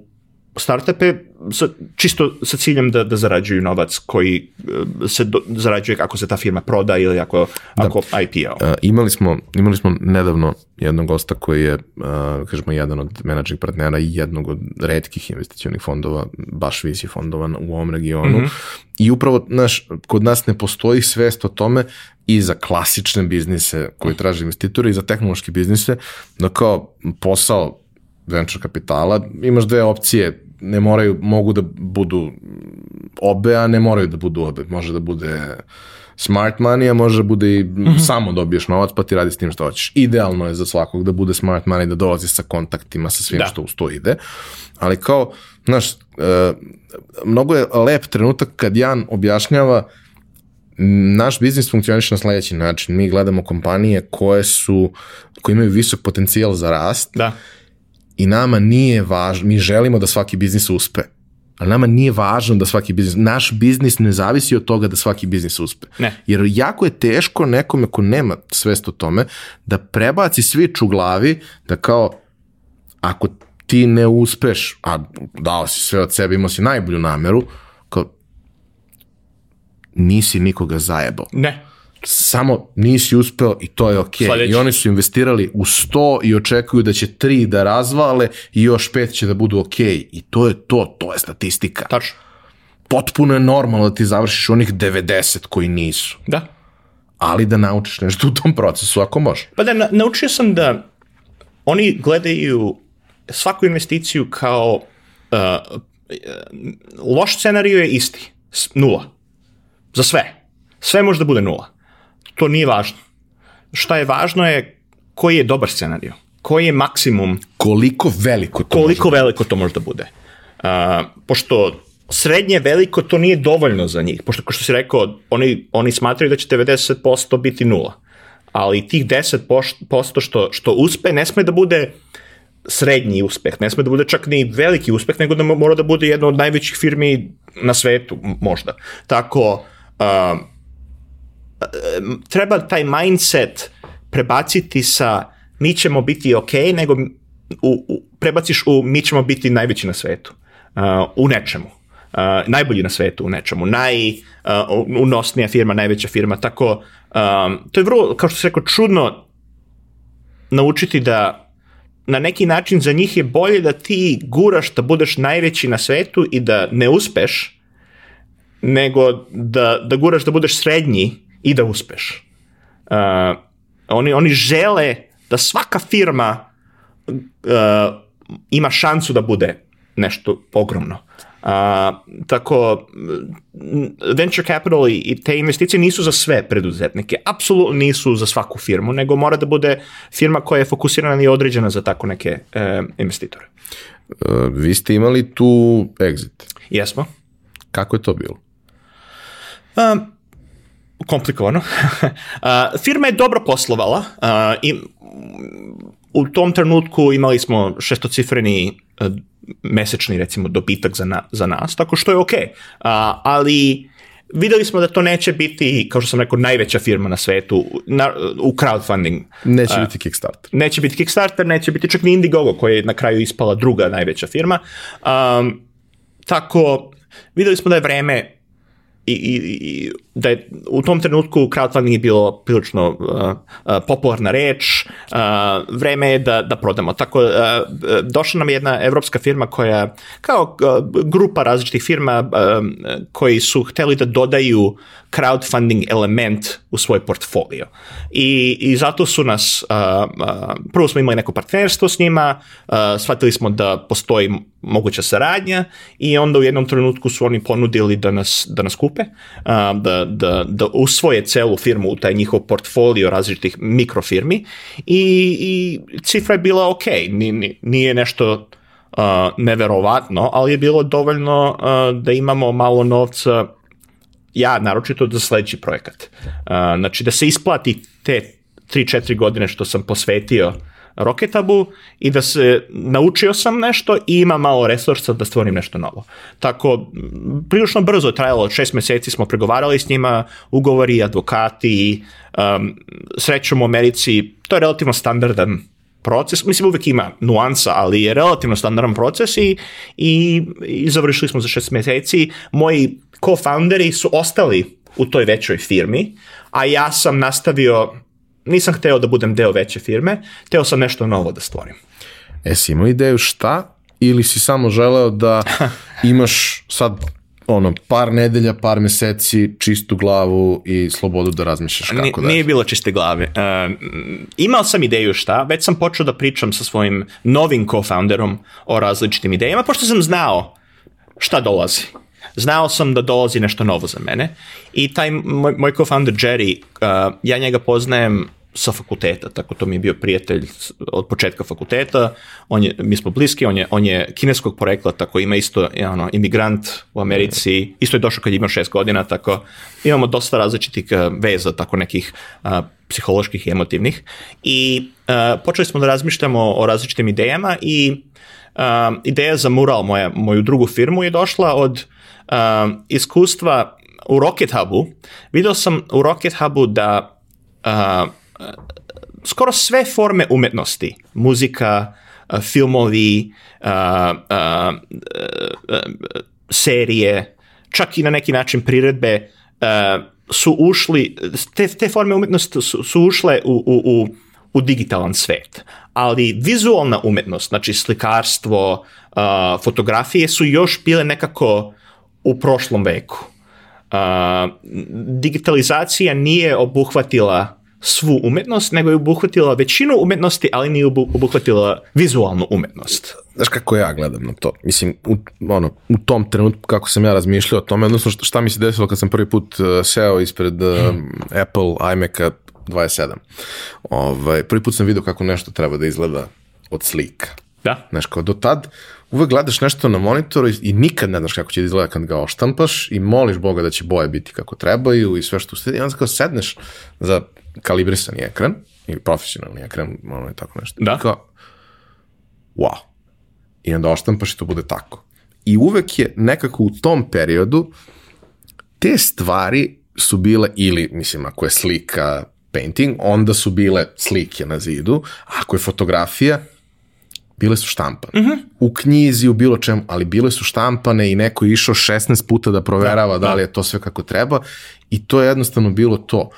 startupe sa, čisto sa ciljem da, da zarađuju novac koji e, se do, zarađuje ako se ta firma proda ili ako, ako IPO. Uh, imali, smo, imali smo nedavno jednog gosta koji je, uh, kažemo, jedan od menadžnih partnera i jednog od redkih investicionih fondova, baš visi fondova u ovom regionu. I upravo, znaš, kod nas ne postoji svest o tome i za klasične biznise koji traže investitore i za tehnološke biznise, da kao posao venture kapitala imaš dve opcije, ne moraju, mogu da budu obe, a ne moraju da budu obe. Može da bude smart money, a može da bude i samo dobiješ novac pa ti radi s tim što hoćeš. Idealno je za svakog da bude smart money, da dolazi sa kontaktima, sa svim Da. što uz to ide. Ali kao, znaš, e, mnogo je lep trenutak kad Jan objašnjava naš biznis funkcioniše na sledeći način. Mi gledamo kompanije koje su, koje imaju visok potencijal za rast Da, i nama nije važno, mi želimo da svaki biznis uspe, ali nama nije važno da svaki biznis, naš biznis ne zavisi od toga da svaki biznis uspe. Ne. Jer jako je teško nekome ko nema svest o tome da prebaci svič u glavi da kao ako ti ne uspeš, a dao si sve od sebe, imao si najbolju nameru, kao nisi nikoga zajebao ne. Samo nisi uspeo i to je okej. Sledeći. I oni su investirali u 100 i očekuju da će 3 da razvale i još 5 će da budu okej. I to je to, to je statistika. Tačno. Potpuno je normalno da ti završiš onih 90 koji nisu. Da. Ali da naučiš nešto u tom procesu ako može. Pa da, na, naučio sam da oni gledaju svaku investiciju kao uh, loš scenariju je isti, nula. Za sve. Sve može da bude nula. To nije važno. Šta je važno je koji je dobar scenariju. Koji je maksimum. Koliko veliko to Koliko može veliko to može da bude. Uh, pošto srednje veliko to nije dovoljno za njih. Pošto, kao što si rekao, oni, oni smatraju da će 90% biti nula. Ali tih 10% što, što uspe ne sme da bude srednji uspeh, ne sme da bude čak ni veliki uspeh, nego da mora da bude jedna od najvećih firmi na svetu, možda. Tako, uh, treba taj mindset prebaciti sa mi ćemo biti ok, nego u, u, prebaciš u mi ćemo biti najveći na svetu. Uh, u nečemu. Uh, najbolji na svetu u nečemu. Najunosnija uh, firma, najveća firma. Tako, um, to je vrlo, kao što se rekao, čudno naučiti da na neki način za njih je bolje da ti guraš da budeš najveći na svetu i da ne uspeš, nego da, da guraš da budeš srednji i da uspeš. Uh, oni, oni žele da svaka firma uh, ima šansu da bude nešto ogromno. Uh, tako, venture capital i, i te investicije nisu za sve preduzetnike, apsolutno nisu za svaku firmu, nego mora da bude firma koja je fokusirana i određena za tako neke uh, investitore. Uh, vi ste imali tu exit. Jesmo. Kako je to bilo? Um, komplikovano. firma je dobro poslovala i u tom trenutku imali smo šestocifreni uh, mesečni recimo dobitak za, na, za nas, tako što je ok. Uh, ali videli smo da to neće biti, kao što sam rekao, najveća firma na svetu na, u crowdfunding. Neće biti Kickstarter. Neće biti Kickstarter, neće biti čak ni Indiegogo koja je na kraju ispala druga najveća firma. Um, tako, videli smo da je vreme i, i, i da je u tom trenutku crowdfunding je bilo prilično uh, uh, popularna reč, uh, vreme je da, da prodamo. Tako, uh, došla nam je jedna evropska firma koja, kao uh, grupa različitih firma uh, koji su hteli da dodaju crowdfunding element u svoj portfolio. I, i zato su nas, uh, uh, prvo smo imali neko partnerstvo s njima, uh, shvatili smo da postoji moguća saradnja i onda u jednom trenutku su oni ponudili da nas, da nas kupe, uh, da, da, da usvoje celu firmu u taj njihov portfolio različitih mikrofirmi i, i cifra je bila ok, nije, nešto uh, neverovatno, ali je bilo dovoljno uh, da imamo malo novca ja naročito za sledeći projekat. Uh, znači da se isplati te 3-4 godine što sam posvetio Rocketabu i da se naučio sam nešto i ima malo resursa da stvorim nešto novo. Tako, prilično brzo je trajalo, šest meseci smo pregovarali s njima, ugovori, advokati, um, srećom u Americi, to je relativno standardan proces, mislim uvek ima nuansa, ali je relativno standardan proces i, i, i završili smo za šest meseci. Moji co-founderi su ostali u toj većoj firmi, a ja sam nastavio, nisam hteo da budem deo veće firme, hteo sam nešto novo da stvorim. E, si imao ideju šta ili si samo želeo da imaš sad ono, par nedelja, par meseci, čistu glavu i slobodu da razmišljaš kako da. Nije bilo čiste glave. Uh, imao sam ideju šta, već sam počeo da pričam sa svojim novim co-founderom o različitim idejama, pošto sam znao šta dolazi. Znao sam da dolazi nešto novo za mene i taj moj, moj co-founder Jerry, uh, ja njega poznajem sa fakulteta, tako to mi je bio prijatelj od početka fakulteta, on je, mi smo bliski, on je, on je kineskog porekla, tako ima isto ono, imigrant u Americi, isto je došao kad je imao šest godina, tako imamo dosta različitih uh, veza, tako nekih uh, psiholoških i emotivnih. I uh, počeli smo da razmišljamo o različitim idejama i uh, ideja za mural, moja, moju drugu firmu je došla od uh, iskustva u Rocket Hubu. Video sam u Rocket Hubu da uh, skoro sve forme umetnosti, muzika, uh, filmovi, uh, uh, serije, čak i na neki način priredbe, su ušli, te, te forme umetnosti su, su ušle u, u, u, u digitalan svet. Ali vizualna umetnost, znači slikarstvo, fotografije su još bile nekako u prošlom veku. digitalizacija nije obuhvatila svu umetnost, nego je obuhvatila većinu umetnosti, ali nije obu- obuhvatila vizualnu umetnost. Znaš kako ja gledam na to? Mislim, u, ono, u tom trenutku kako sam ja razmišljao o tome, odnosno šta, šta mi se desilo kad sam prvi put uh, seo ispred uh, Apple iMac-a 27. Ovaj, prvi put sam vidio kako nešto treba da izgleda od slika. Da? Znaš, kao do tad uvek gledaš nešto na monitoru i, i nikad ne znaš kako će da izgleda kad ga oštampaš i moliš Boga da će boje biti kako trebaju i sve što sledi. I onda kao sedneš za kalibrisani ekran i profesionalni ekran, ono je tako nešto. Da. I kao, wow. I onda oštampaš i to bude tako. I uvek je nekako u tom periodu te stvari su bile ili, mislim, ako je slika painting, onda su bile slike na zidu, ako je fotografija, bile su štampane. Mm -hmm. U knjizi, u bilo čemu, ali bile su štampane i neko je išao 16 puta da proverava da, da li je to sve kako treba i to je jednostavno bilo to.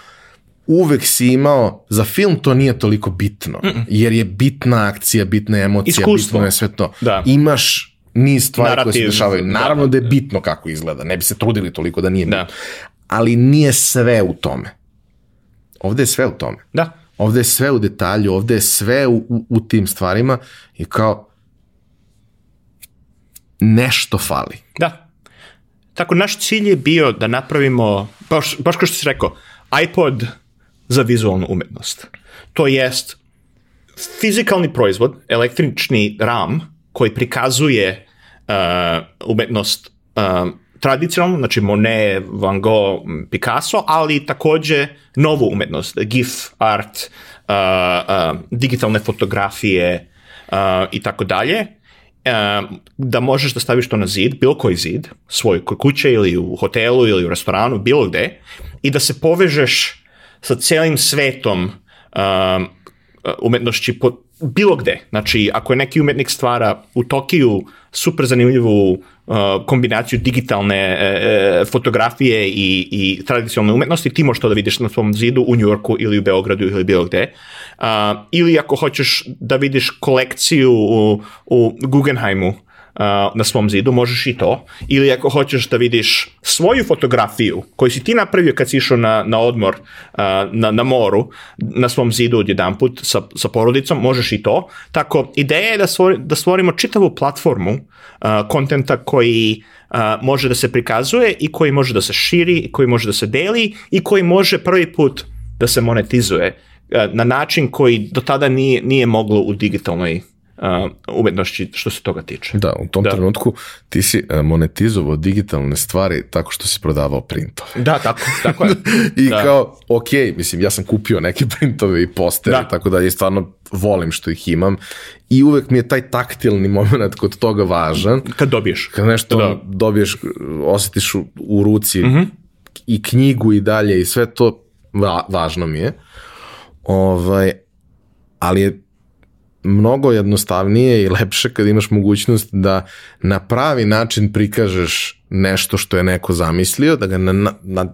Uvek si imao, za film to nije toliko bitno, mm -mm. jer je bitna akcija, bitna emocija, Iskustvo. bitno je sve to. Da. Imaš niz stvari Narativ. koje se dešavaju. Naravno da, Da, da je bitno kako izgleda, ne bi se trudili toliko da nije Da. bitno. Ali nije sve u tome. Ovde je sve u tome. Da. Ovde je sve u detalju, ovde je sve u, u, u tim stvarima i kao nešto fali. Da. Tako, naš cilj je bio da napravimo, baš, baš kao što si rekao, iPod za vizualnu umetnost. To jest fizikalni proizvod, električni RAM, koji prikazuje uh, umetnost uh, tradicionalno, znači Monet, Van Gogh, Picasso, ali takođe novu umetnost, GIF, art, uh, uh, digitalne fotografije uh, i tako dalje, uh, da možeš da staviš to na zid, bilo koji zid, svoj kod kuće ili u hotelu ili u restoranu, bilo gde, i da se povežeš sa celim svetom uh, umetnošći po, bilo gde. Znači, ako je neki umetnik stvara u Tokiju super zanimljivu uh, kombinaciju digitalne e, fotografije i, i tradicionalne umetnosti, ti možeš to da vidiš na svom zidu u Njujorku ili u Beogradu ili bilo gde. Uh, ili ako hoćeš da vidiš kolekciju u, u Guggenheimu, Uh, na svom zidu, možeš i to. Ili ako hoćeš da vidiš svoju fotografiju koju si ti napravio kad si išao na, na odmor uh, na, na moru, na svom zidu odjedanput sa, sa porodicom, možeš i to. Tako, ideja je da, stvori, da stvorimo čitavu platformu uh, kontenta koji uh, može da se prikazuje i koji može da se širi, i koji može da se deli i koji može prvi put da se monetizuje na način koji do tada nije, nije moglo u digitalnoj umetnošći što se toga tiče. Da, u tom Da. trenutku ti si e, monetizovao digitalne stvari tako što si prodavao printove. Da, tako, tako je. I Da. kao, ok, mislim, ja sam kupio neke printove i postere, Da. tako da i stvarno volim što ih imam i uvek mi je taj taktilni moment kod toga važan. Kad dobiješ. Kad nešto Da. da. dobiješ, osjetiš u, u ruci mm -hmm. i knjigu i dalje i sve to va, važno mi je. Ovaj, ali je mnogo jednostavnije i lepše kad imaš mogućnost da na pravi način prikažeš nešto što je neko zamislio, da ga na, na, na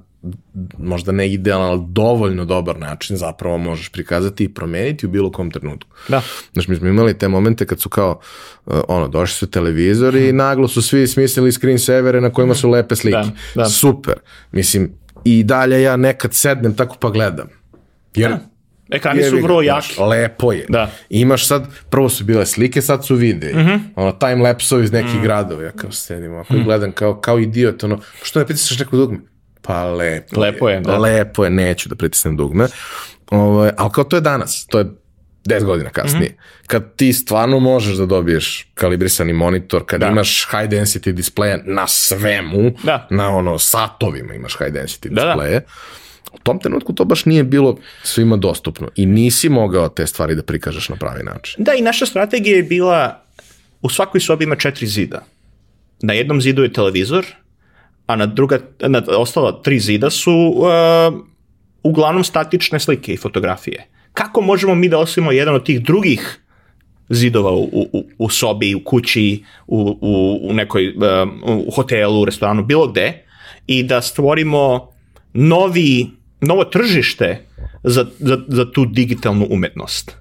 možda ne idealan, ali dovoljno dobar način zapravo možeš prikazati i promeniti u bilo kom trenutku. Da. Znaš, mi smo imali te momente kad su kao, uh, ono, došli su televizori i naglo su svi smislili screensavere na kojima su lepe slike. Da, da. Super. Mislim, i dalje ja nekad sednem tako pa gledam. Jer Da. Ekrani su vrlo jaki. Lepo je. Da. Imaš sad, prvo su bile slike, sad su videi. Mm. -hmm. Ono, time lapsovi iz nekih mm. gradova. Ja kao sedim, ako mm. gledam kao, kao idiot, ono, što ne pritisneš neko dugme? Pa lepo, Lepo je, da. Lepo je, neću da pritisnem dugme. Ovo, ali kao to je danas, to je 10 godina kasnije. Mm -hmm. Kad ti stvarno možeš da dobiješ kalibrisani monitor, kad Da. imaš high density display na svemu, Da. na ono satovima imaš high density Da, da. U tom trenutku to baš nije bilo svima dostupno i nisi mogao te stvari da prikažeš na pravi način. Da, i naša strategija je bila, u svakoj sobi ima četiri zida. Na jednom zidu je televizor, a na druga, na ostala tri zida su uh, uglavnom statične slike i fotografije. Kako možemo mi da ostavimo jedan od tih drugih zidova u, u, u sobi, u kući, u, u, u nekoj um, u hotelu, u restoranu, bilo gde i da stvorimo novi, novo tržište za, za, za tu digitalnu umetnost.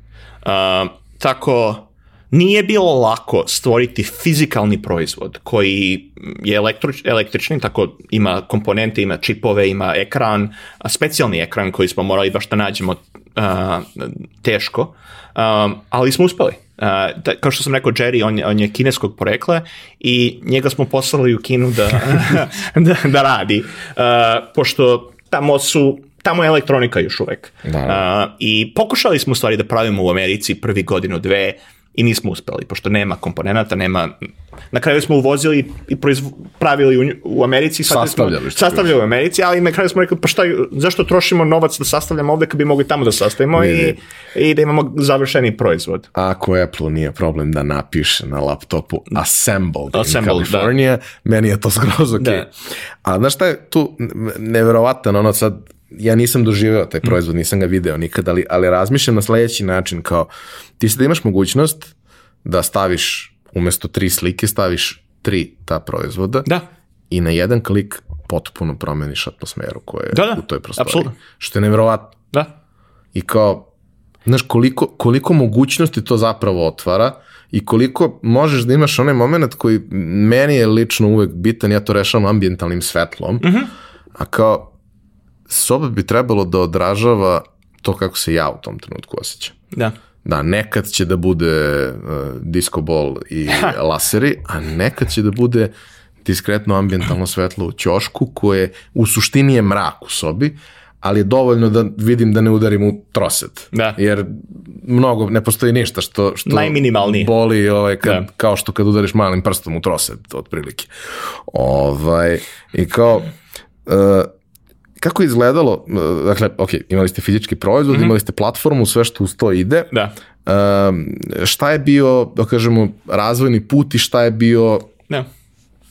Uh, tako, nije bilo lako stvoriti fizikalni proizvod koji je električ, električni, tako ima komponente, ima čipove, ima ekran, a specijalni ekran koji smo morali baš da nađemo uh, teško, um, ali smo uspeli. Uh, da, kao što sam rekao, Jerry, on, on je kineskog porekla i njega smo poslali u Kinu da, da, da radi, uh, pošto tamo su tamo je elektronika još uvek. Da. Uh, I pokušali smo u stvari da pravimo u Americi prvi godinu, dve, i nismo uspeli, pošto nema komponenata, nema... Na kraju smo uvozili i proizv... pravili u, u Americi. shvatili smo- Sastavljali. Sastavljali u Americi, ali na kraju smo rekli, pa šta, zašto trošimo novac da sastavljamo ovde kad bi mogli tamo da sastavimo i, i da imamo završeni proizvod. Ako Apple nije problem da napiše na laptopu assembled, Assembled, in California, meni je to skroz ok. Da. A znaš šta je tu n- neverovatan, ono sad, ja nisam doživeo taj proizvod, nisam ga video nikad, ali, ali razmišljam na sledeći način, kao ti sad imaš mogućnost da staviš umesto tri slike, staviš tri ta proizvoda Da. i na jedan klik potpuno promeniš atmosferu koja je Da, da, u toj prostoriji. apsolutno. Što je neverovatno. Da. I kao, znaš, koliko, koliko mogućnosti to zapravo otvara i koliko možeš da imaš onaj moment koji meni je lično uvek bitan, ja to rešavam ambijentalnim svetlom, a kao, soba bi trebalo da odražava to kako se ja u tom trenutku osjećam. Da. Da, nekad će da bude uh, disco ball i laseri, a nekad će da bude diskretno ambijentalno svetlo u ćošku koje u suštini je mrak u sobi, ali je dovoljno da vidim da ne udarim u troset. Da. Jer mnogo, ne postoji ništa što, što Najminimalnije. boli ovaj, kad, Da. kao što kad udariš malim prstom u troset, otprilike. Ovaj, I kao, uh, kako je izgledalo, dakle, ok, imali ste fizički proizvod, imali ste platformu, sve što uz to ide, Da. Um, šta je bio, da kažemo, razvojni put i šta je bio Da.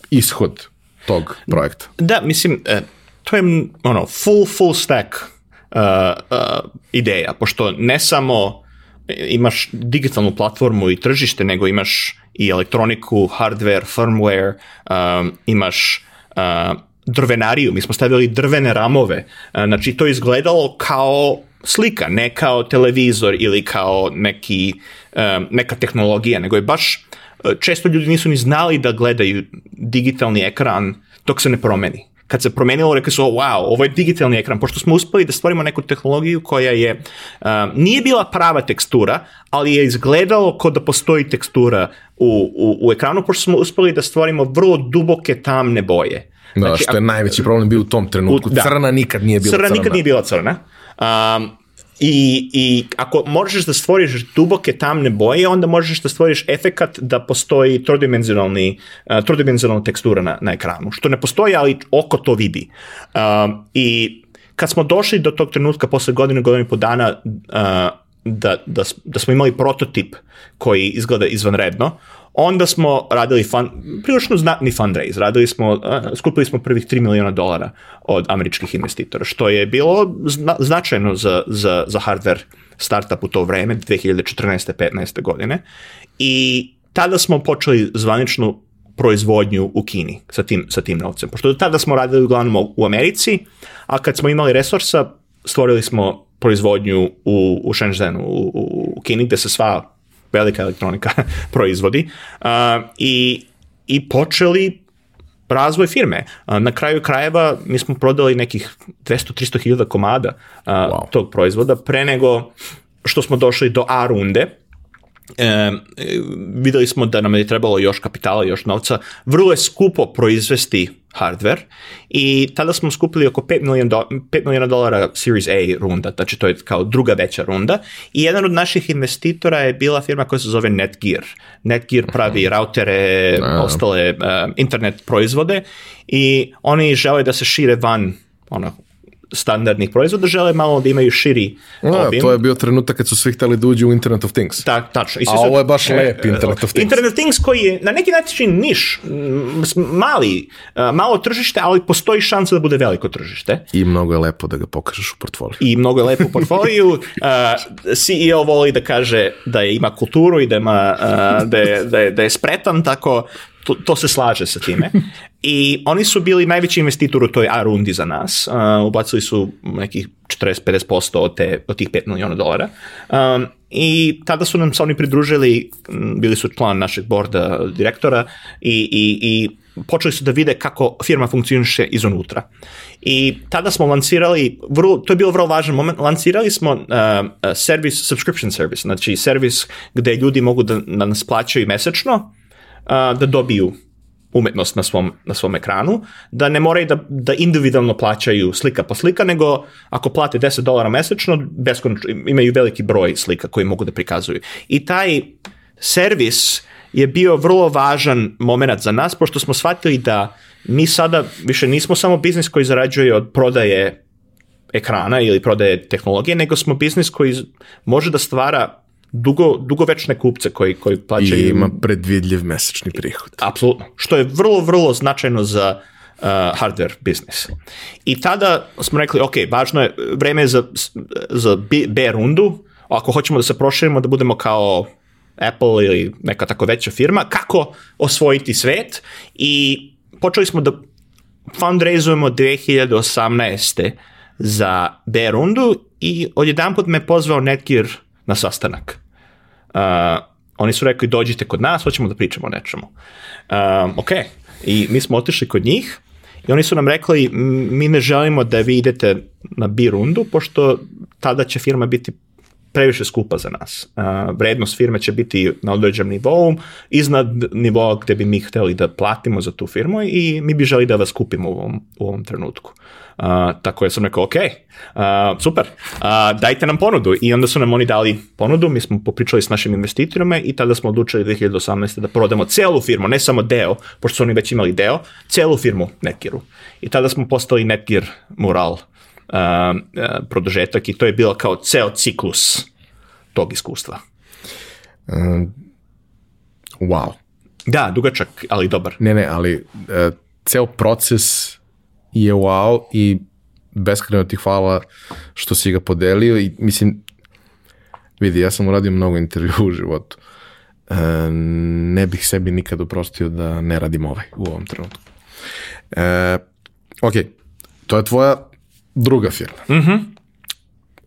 ishod tog projekta? Da, mislim, e, to je ono, full, full stack uh, uh, ideja, pošto ne samo imaš digitalnu platformu i tržište, nego imaš i elektroniku, hardware, firmware, um, imaš uh, drvenariju, mi smo stavili drvene ramove, uh, znači to izgledalo kao slika, ne kao televizor ili kao neki, um, neka tehnologija, nego je baš često ljudi nisu ni znali da gledaju digitalni ekran dok se ne promeni. Kad se promenilo, rekli su, wow, ovo je digitalni ekran, pošto smo uspeli da stvorimo neku tehnologiju koja je, nije bila prava tekstura, ali je izgledalo kao da postoji tekstura u, u, u ekranu, pošto smo uspeli da stvorimo vrlo duboke tamne boje. Da, Znači, što je najveći problem bio u tom trenutku. U- da. Crna nikad nije bila crna crna. nikad nije bila crna. Um, i, I ako možeš da stvoriš duboke tamne boje, onda možeš da stvoriš efekat da postoji trodimenzionalni, uh, trodimenzionalna tekstura na, na ekranu, što ne postoji, ali oko to vidi. Um, I kad smo došli do tog trenutka posle godine, godine i po dana uh, da, da, da smo imali prototip koji izgleda izvanredno, onda smo radili fun, prilično znatni fundraise, radili smo, uh, skupili smo prvih 3 miliona dolara od američkih investitora, što je bilo zna, značajno za, za, za hardware startup u to vreme, 2014. 15. godine. I tada smo počeli zvaničnu proizvodnju u Kini sa tim, sa tim novcem. Pošto do tada smo radili uglavnom u Americi, a kad smo imali resursa, stvorili smo proizvodnju u, u Shenzhenu, u, u, u Kini, gde se sva velika elektronika proizvodi uh, i, i počeli razvoj firme. Na kraju krajeva mi smo prodali nekih 200-300 hiljada komada Wow. tog proizvoda pre nego što smo došli do A runde. E, e, videli smo da nam je trebalo još kapitala, još novca. Vrlo je skupo proizvesti hardware i tada smo skupili oko 5 milijuna, do, 5 milijuna dolara Series A runda, znači to je kao druga veća runda i jedan od naših investitora je bila firma koja se zove Netgear. Netgear pravi rautere, ostale uh, internet proizvode i oni žele da se šire van ono, standardnih proizvoda, žele malo da imaju širi Da, obim. to je bio trenutak kad su svi hteli da uđu u Internet of Things. Tak, tačno. I A su- ovo je baš e, lep Internet of Things. Internet of Things koji je na neki način niš, mali, malo tržište, ali postoji šansa da bude veliko tržište. I mnogo je lepo da ga pokažeš u portfoliju. I mnogo je lepo u portfoliju. CEO voli da kaže da je ima kulturu i da, ima, da, je, da, je, da je spretan, tako to, to se slaže sa time. I oni su bili najveći investitor u toj A rundi za nas. Uh, ubacili su nekih 40-50% od, te, od tih 5 miliona dolara. Um, I tada su nam se oni pridružili, bili su član našeg borda direktora i, i, i počeli su da vide kako firma funkcioniše iznutra. I tada smo lancirali, vrlo, to je bio vrlo važan moment, lancirali smo uh, uh, service, subscription service, znači servis gde ljudi mogu da, da nas plaćaju mesečno, uh, da dobiju umetnost na svom, na svom ekranu, da ne moraju da, da individualno plaćaju slika po slika, nego ako plate 10 dolara mesečno, beskonačno, imaju veliki broj slika koji mogu da prikazuju. I taj servis je bio vrlo važan moment za nas, pošto smo shvatili da mi sada više nismo samo biznis koji zarađuje od prodaje ekrana ili prodaje tehnologije, nego smo biznis koji može da stvara dugo, dugovečne kupce koji, koji plaćaju... I ima predvidljiv mesečni prihod. Apsolutno. Što je vrlo, vrlo značajno za uh, hardware biznis. I tada smo rekli, ok, važno je, vreme je za, za B, B rundu, ako hoćemo da se proširimo, da budemo kao Apple ili neka tako veća firma, kako osvojiti svet i počeli smo da fundraizujemo 2018. za B rundu i odjedan put me pozvao Netgear na sastanak. Uh, oni su rekli dođite kod nas, hoćemo da pričamo o nečemu. Um, ok, i mi smo otišli kod njih i oni su nam rekli mi ne želimo da vi idete na B rundu, pošto tada će firma biti previše skupa za nas. Uh, vrednost firme će biti na određenom nivou, iznad nivoa gde bi mi hteli da platimo za tu firmu i mi bi želi da vas kupimo u ovom, u ovom trenutku. Uh, tako je sam rekao, ok, uh, super, uh, dajte nam ponudu. I onda su nam oni dali ponudu, mi smo popričali s našim investitorima i tada smo odlučili 2018. da prodamo celu firmu, ne samo deo, pošto su oni već imali deo, celu firmu Netgearu. I tada smo postali Netgear Mural produžetak i to je bilo kao ceo ciklus tog iskustva. Um, wow. Da, dugačak, ali dobar. Ne, ne, ali uh, ceo proces je wow i beskreno ti hvala što si ga podelio i mislim, vidi, ja sam uradio mnogo intervju u životu. E, ne bih sebi nikad uprostio da ne radim ovaj u ovom trenutku. E, ok, to je tvoja druga firma. Mm -hmm.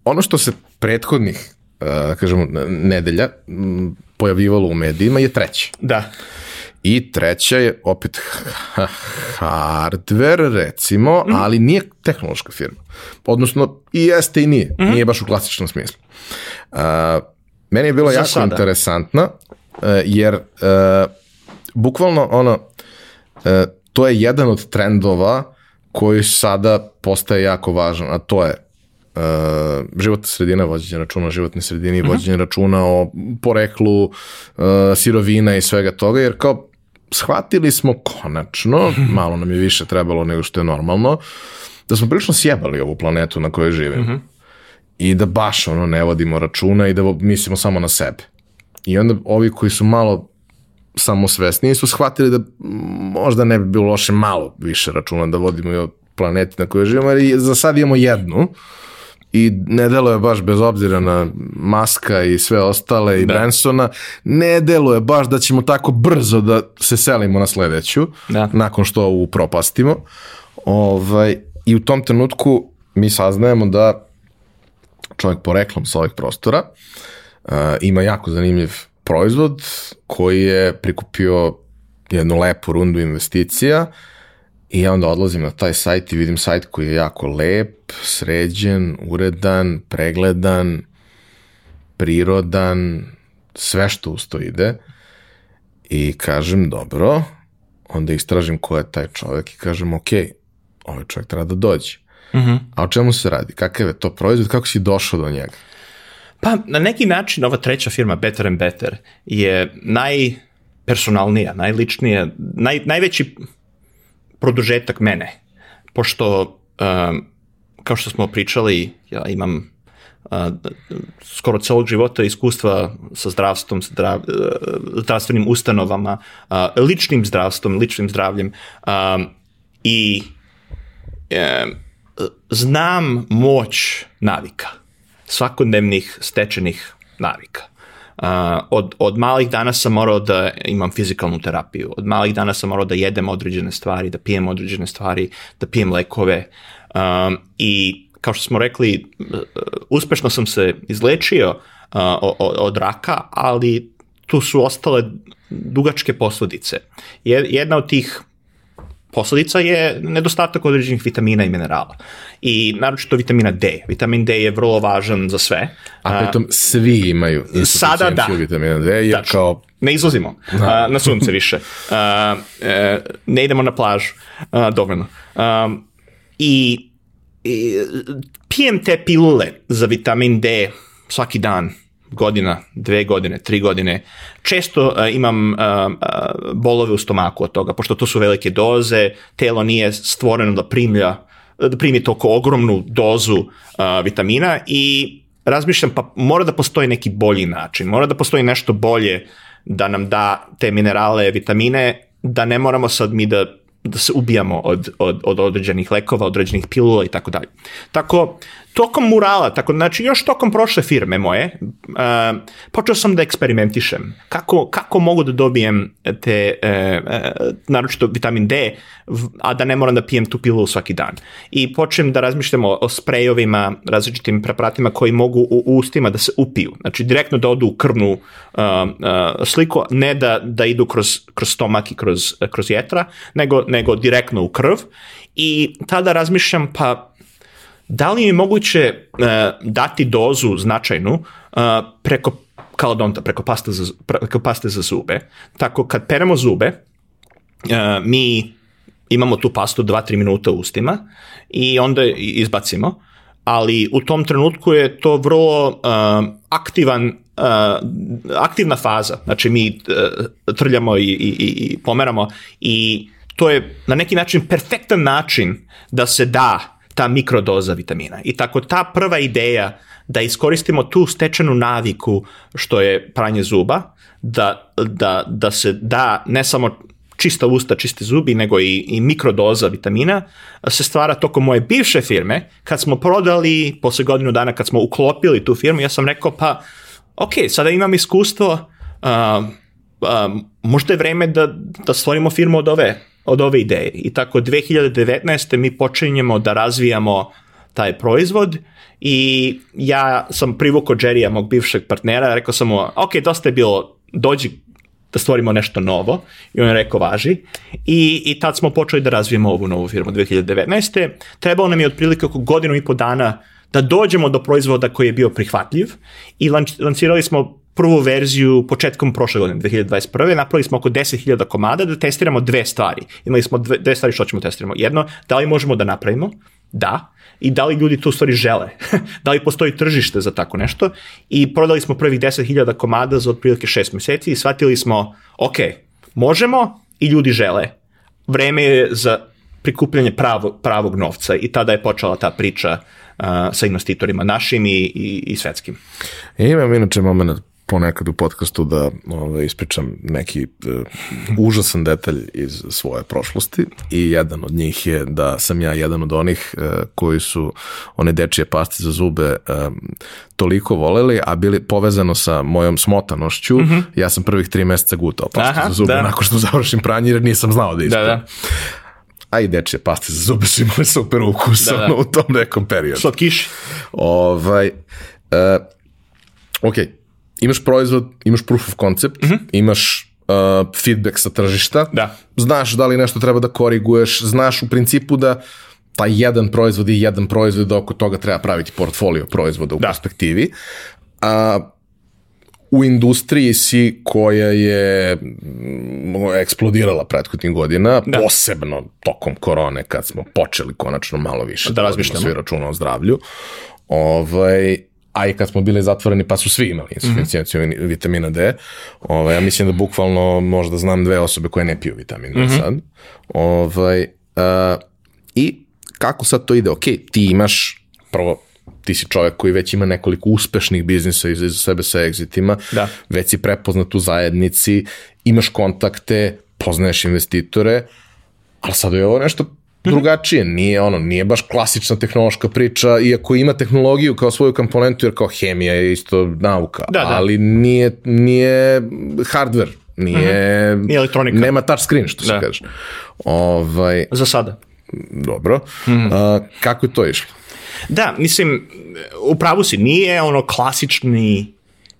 Ono što se prethodnih, da kažemo, nedelja pojavivalo u medijima je treće. Da. I treća je opet hardware, recimo, mm. ali nije tehnološka firma. Odnosno, i jeste i nije. Mm. Nije baš u klasičnom smislu. Uh, meni je bilo Za jako sada. interesantna, uh, jer uh, bukvalno ono, uh, to je jedan od trendova koji sada postaje jako važan, a to je uh, životna sredina, vođenje računa o životnoj sredini, mm -hmm. vođenje računa o poreklu uh, sirovina i svega toga, jer kao shvatili smo konačno, malo nam je više trebalo nego što je normalno, da smo prilično sjebali ovu planetu na kojoj živimo. Mm -hmm. I da baš ono ne vodimo računa i da mislimo samo na sebe. I onda ovi koji su malo samosvesniji su shvatili da možda ne bi bilo loše malo više računa da vodimo i o planeti na kojoj živimo, jer za sad imamo jednu, i ne deluje baš bez obzira na Maska i sve ostale i da. Bransona, ne deluje baš da ćemo tako brzo da se selimo na sledeću, da. nakon što ovu propastimo. Ovaj, I u tom trenutku mi saznajemo da čovjek poreklom sa ovih prostora uh, ima jako zanimljiv proizvod koji je prikupio jednu lepu rundu investicija I ja onda odlazim na taj sajt i vidim sajt koji je jako lep, sređen, uredan, pregledan, prirodan, sve što uz to ide. I kažem, dobro, onda istražim ko je taj čovek i kažem, ok, ovaj čovjek treba da dođe. Uh mhm. -huh. A o čemu se radi? Kakav je to proizvod? Kako si došao do njega? Pa, na neki način ova treća firma, Better and Better, je najpersonalnija, najličnija, naj, najveći produžetak mene. Pošto, um, kao što smo pričali, ja imam uh, skoro celog života iskustva sa zdravstvom, zdrav, uh, zdravstvenim ustanovama, uh, ličnim zdravstvom, ličnim zdravljem um, i um, znam moć navika, svakodnevnih stečenih navika. Uh, od, od malih dana sam morao da imam fizikalnu terapiju, od malih dana sam morao da jedem određene stvari, da pijem određene stvari, da pijem lekove um, i kao što smo rekli, uspešno sam se izlečio uh, od, od raka, ali tu su ostale dugačke posledice. Jedna od tih posledica je nedostatak određenih vitamina i minerala. I naročito vitamina D. Vitamin D je vrlo važan za sve. A pritom svi imaju Sada da. vitamina D, jer Tačno. kao Ne izlazimo a, na sunce više. A, e, ne idemo na plažu a, dovoljno. A, i, i pijem te pilule za vitamin D svaki dan, godina, dve godine, tri godine. Često a, imam a, bolove u stomaku od toga, pošto to su velike doze, telo nije stvoreno da primlja da primi toliko ogromnu dozu a, vitamina i razmišljam pa mora da postoji neki bolji način, mora da postoji nešto bolje da nam da te minerale, vitamine, da ne moramo sad mi da da se ubijamo od, od, od određenih lekova, određenih pilula i tako dalje. Tako, tokom murala, tako, znači još tokom prošle firme moje, uh, počeo sam da eksperimentišem. Kako, kako mogu da dobijem te, uh, uh, naročito vitamin D, a da ne moram da pijem tu pilulu svaki dan. I počnem da razmišljam o, o sprejovima, različitim preparatima koji mogu u ustima da se upiju. Znači, direktno da odu u krvnu uh, uh, sliku, ne da, da idu kroz, kroz stomak i kroz, kroz jetra, nego, nego direktno u krv. I tada razmišljam, pa da li je moguće uh, dati dozu značajnu uh, preko kalodonta, preko paste za, preko paste za zube. Tako kad peremo zube, uh, mi imamo tu pastu 2-3 minuta u ustima i onda izbacimo, ali u tom trenutku je to vrlo uh, aktivan uh, aktivna faza, znači mi uh, trljamo i, i, i pomeramo i to je na neki način perfektan način da se da ta mikrodoza vitamina. I tako ta prva ideja da iskoristimo tu stečenu naviku što je pranje zuba, da, da, da se da ne samo čista usta, čiste zubi, nego i, i mikrodoza vitamina, se stvara tokom moje bivše firme. Kad smo prodali, posle godinu dana, kad smo uklopili tu firmu, ja sam rekao, pa, ok, sada imam iskustvo, uh, uh, možda je vreme da, da stvorimo firmu od ove, od ove ideje. I tako 2019. mi počinjemo da razvijamo taj proizvod i ja sam privukao Jerrya, mog bivšeg partnera, rekao sam mu, ok, dosta je bilo, dođi da stvorimo nešto novo i on je rekao važi i, i tad smo počeli da razvijemo ovu novu firmu 2019. Trebalo nam je otprilike oko godinu i po dana da dođemo do proizvoda koji je bio prihvatljiv i lancirali smo prvu verziju početkom prošle godine, 2021. Napravili smo oko 10.000 komada da testiramo dve stvari. Imali smo dve, dve stvari što ćemo testiramo. Jedno, da li možemo da napravimo? Da. I da li ljudi tu stvari žele? da li postoji tržište za tako nešto? I prodali smo prvih 10.000 komada za otprilike 6 meseci i shvatili smo, ok, možemo i ljudi žele. Vreme je za prikupljanje pravog, pravog novca i tada je počela ta priča uh, sa investitorima našim i, i, i svetskim. E, imam inače moment ponekad u podcastu da ovaj, ispričam neki uh, užasan detalj iz svoje prošlosti i jedan od njih je da sam ja jedan od onih uh, koji su one dečije paste za zube um, toliko voleli, a bili povezano sa mojom smotanošću, mm -hmm. ja sam prvih tri meseca gutao paste Aha, za zube da. nakon što završim pranje jer nisam znao da ispijem. Da, da a i dečje paste za zube su imali super ukus da, da. u tom nekom periodu. Slatkiš. Ovaj, uh, ok, imaš proizvod, imaš proof of concept, mm -hmm. imaš uh, feedback sa tržišta, da. znaš da li nešto treba da koriguješ, znaš u principu da taj jedan proizvod i jedan proizvod da oko toga treba praviti portfolio proizvoda u da. perspektivi. A, u industriji si koja je mm, eksplodirala prethodnih godina, da. posebno tokom korone kad smo počeli konačno malo više da, da razmišljamo svi računa o zdravlju. Ovaj, a i kad smo bili zatvoreni pa su svi imali insuficijenciju mm -hmm. vitamina D. Ovaj, ja mislim da bukvalno možda znam dve osobe koje ne piju vitamin D mm -hmm. sad. Ovaj, uh, I kako sad to ide? Ok, ti imaš prvo ti si čovjek koji već ima nekoliko uspešnih biznisa iza sebe sa exitima, da. već si prepoznat u zajednici, imaš kontakte, poznaješ investitore, ali sad je ovo nešto drugačije, nije ono, nije baš klasična tehnološka priča, iako ima tehnologiju kao svoju komponentu, jer kao hemija je isto nauka, da, da. ali nije, nije hardware, nije, mm -hmm. elektronika. Nema touch screen, što da. se kaže. Ovaj, Za sada. Dobro. Mm -hmm. A, kako je to išlo? Da, mislim, u pravu si, nije ono klasični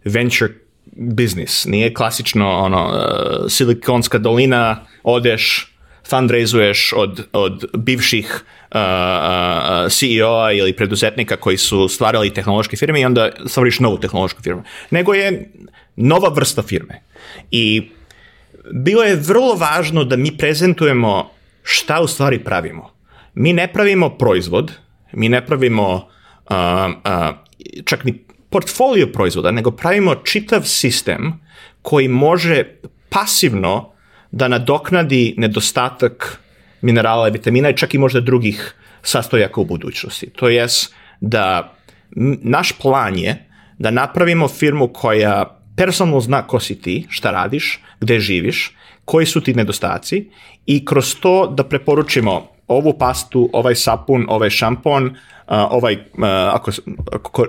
venture business, nije klasično ono, uh, silikonska dolina, odeš, fundraizuješ od, od bivših uh, uh, CEO-a ili preduzetnika koji su stvarali tehnološke firme i onda stvoriš novu tehnološku firmu. Nego je nova vrsta firme. I bilo je vrlo važno da mi prezentujemo šta u stvari pravimo. Mi ne pravimo proizvod, mi ne pravimo uh, uh, čak ni portfolio proizvoda, nego pravimo čitav sistem koji može pasivno da nadoknadi nedostatak minerala i vitamina i čak i možda drugih sastojaka u budućnosti. To jest da naš plan je da napravimo firmu koja personalno zna ko si ti, šta radiš, gde živiš, koji su ti nedostaci i kroz to da preporučimo ovu pastu, ovaj sapun, ovaj šampon, uh, ovaj, uh, ako, ako, uh,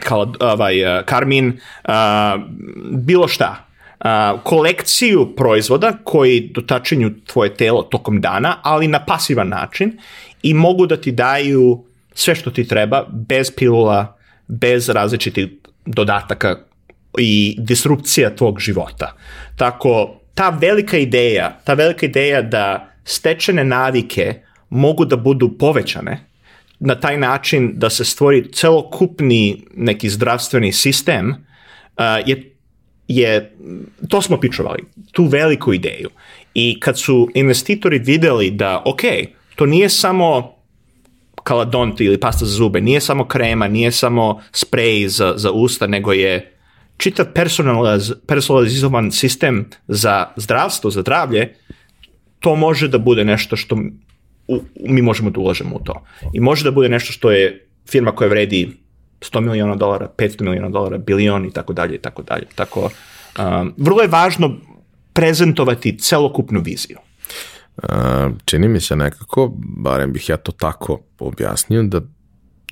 kao, ovaj, uh, karmin, uh, bilo šta. Uh, kolekciju proizvoda koji dotačenju tvoje telo tokom dana, ali na pasivan način i mogu da ti daju sve što ti treba bez pilula, bez različitih dodataka i disrupcija tvog života. Tako, ta velika ideja, ta velika ideja da stečene navike mogu da budu povećane na taj način da se stvori celokupni neki zdravstveni sistem uh, je, je, to smo pičovali, tu veliku ideju. I kad su investitori videli da, ok, to nije samo kaladont ili pasta za zube, nije samo krema, nije samo sprej za, za usta, nego je čitav personaliz, personalizovan sistem za zdravstvo, za zdravlje, to može da bude nešto što u, mi možemo da ulažemo u to. I može da bude nešto što je firma koja vredi 100 miliona dolara, 500 miliona dolara, bilion i tako dalje i tako dalje. Tako, um, vrlo je važno prezentovati celokupnu viziju. Uh, čini mi se nekako, barem bih ja to tako objasnio, da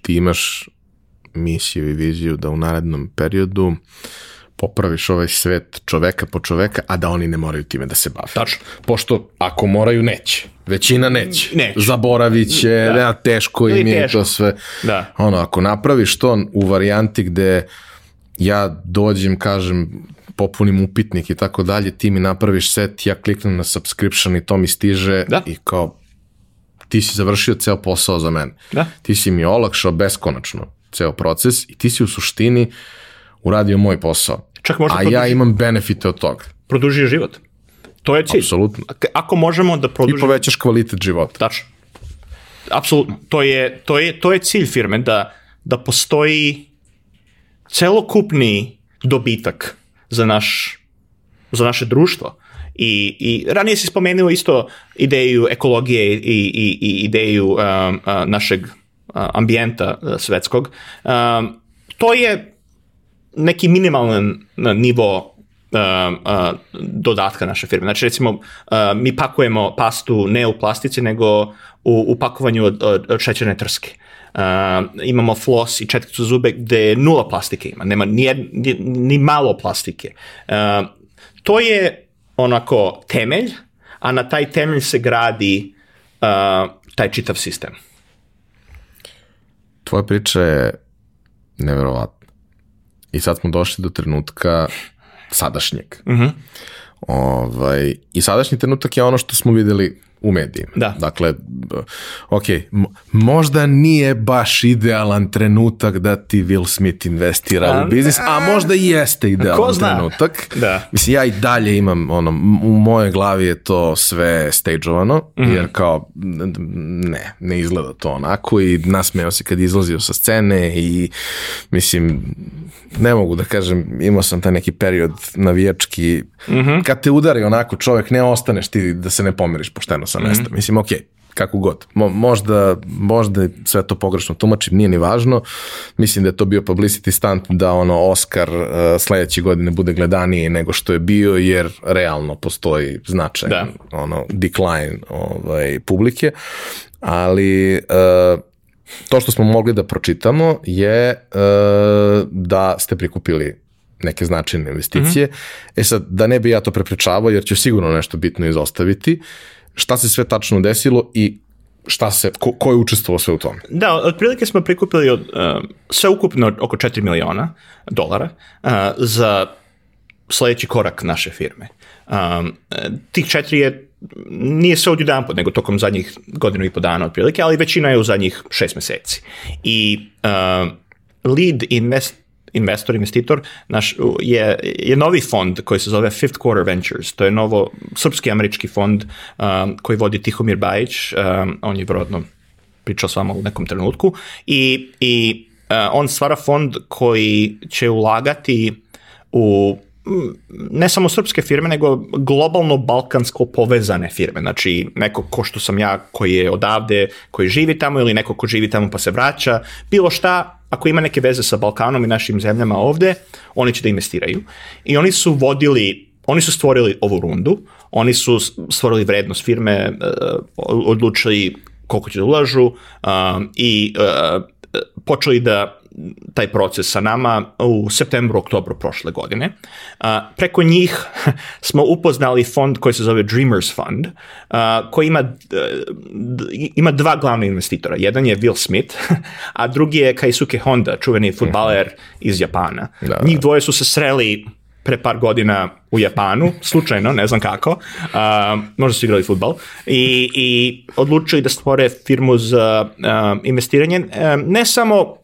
ti imaš misiju i viziju da u narednom periodu popraviš ovaj svet čoveka po čoveka, a da oni ne moraju time da se bave. Tačno. Pošto ako moraju, neće. Većina neće. Neće. Zaboravit će, da. da teško im je to sve. Da. Ono, ako napraviš to u varijanti gde ja dođem, kažem, popunim upitnik i tako dalje, ti mi napraviš set, ja kliknem na subscription i to mi stiže Da. i kao ti si završio ceo posao za mene. Da. Ti si mi olakšao beskonačno ceo proces i ti si u suštini uradio moj posao. Čak možda A ja produži- imam benefite od toga. Produži život. To je cilj. Apsolutno. Ak- Ako možemo da I produžimo... povećaš kvalitet života. Tačno. Apsolutno. To je, to, je, to je cilj firme, da, da postoji celokupni dobitak za, naš, za naše društvo. I, I ranije si spomenuo isto ideju ekologije i, i, i ideju um, našeg ambijenta svetskog. Um, to je neki minimalan nivo um, uh, dodatka naše firme. Znači, recimo, uh, mi pakujemo pastu ne u plastici, nego u, u pakovanju od, od, od šećerne trske. Uh, imamo flos i četkicu zube gde nula plastike ima, nema ni, ni, ni malo plastike. Uh, to je onako temelj, a na taj temelj se gradi uh, taj čitav sistem. Tvoja priča je neverovatna. I sad smo došli do trenutka sadašnjeg. Mm -hmm. ovaj, I sadašnji trenutak je ono što smo videli u medijima. Da. Dakle, ok, možda nije baš idealan trenutak da ti Will Smith investira A, u biznis, a možda i jeste idealan trenutak. Da. Mislim, ja i dalje imam, ono, u mojoj glavi je to sve stageovano, mm. -hmm. jer kao, ne, ne izgleda to onako i nasmeo se kad izlazio sa scene i, mislim, ne mogu da kažem, imao sam taj neki period navijački, mm. -hmm. kad te udari onako čovek, ne ostaneš ti da se ne pomeriš pošteno sa mesta. Mm -hmm. Mislim, okej, kako god. Mo, možda, možda sve to pogrešno tumačim, nije ni važno. Mislim da je to bio publicity stunt da ono Oscar uh, sledeće godine bude gledaniji nego što je bio, jer realno postoji značaj Da. ono decline ovaj, publike. Ali uh, to što smo mogli da pročitamo je uh, da ste prikupili neke značajne investicije. Mm -hmm. E sad, da ne bi ja to prepričavao, jer ću sigurno nešto bitno izostaviti, šta se sve tačno desilo i šta se, ko, ko je učestvovao sve u tome? Da, otprilike smo prikupili od, uh, sve ukupno oko 4 miliona dolara uh, za sledeći korak naše firme. Um, tih četiri je, nije se od jedan nego tokom zadnjih godinu i po dana otprilike, ali većina je u zadnjih šest meseci. I uh, lead invest, investor, investitor, naš, je, je novi fond koji se zove Fifth Quarter Ventures. To je novo srpski američki fond um, koji vodi Tihomir Bajić. Um, on je vjerojatno pričao s vama u nekom trenutku. I, i uh, on stvara fond koji će ulagati u ne samo srpske firme, nego globalno balkansko povezane firme. Znači, neko ko što sam ja koji je odavde, koji živi tamo ili neko ko živi tamo pa se vraća, bilo šta, ako ima neke veze sa Balkanom i našim zemljama ovde, oni će da investiraju. I oni su vodili, oni su stvorili ovu rundu, oni su stvorili vrednost firme, e, odlučili koliko će da ulažu i uh, počeli da taj proces sa nama u septembru, oktobru prošle godine. Uh, preko njih smo upoznali fond koji se zove Dreamers Fund, uh, koji ima, ima dva glavna investitora. Jedan je Will Smith, a drugi je Kaisuke Honda, čuveni futbaler iz Japana. Da. Njih dvoje su se sreli pre par godina u Japanu, slučajno, ne znam kako, uh, možda su igrali futbal, i, i odlučili da stvore firmu za uh, investiranje, uh, ne samo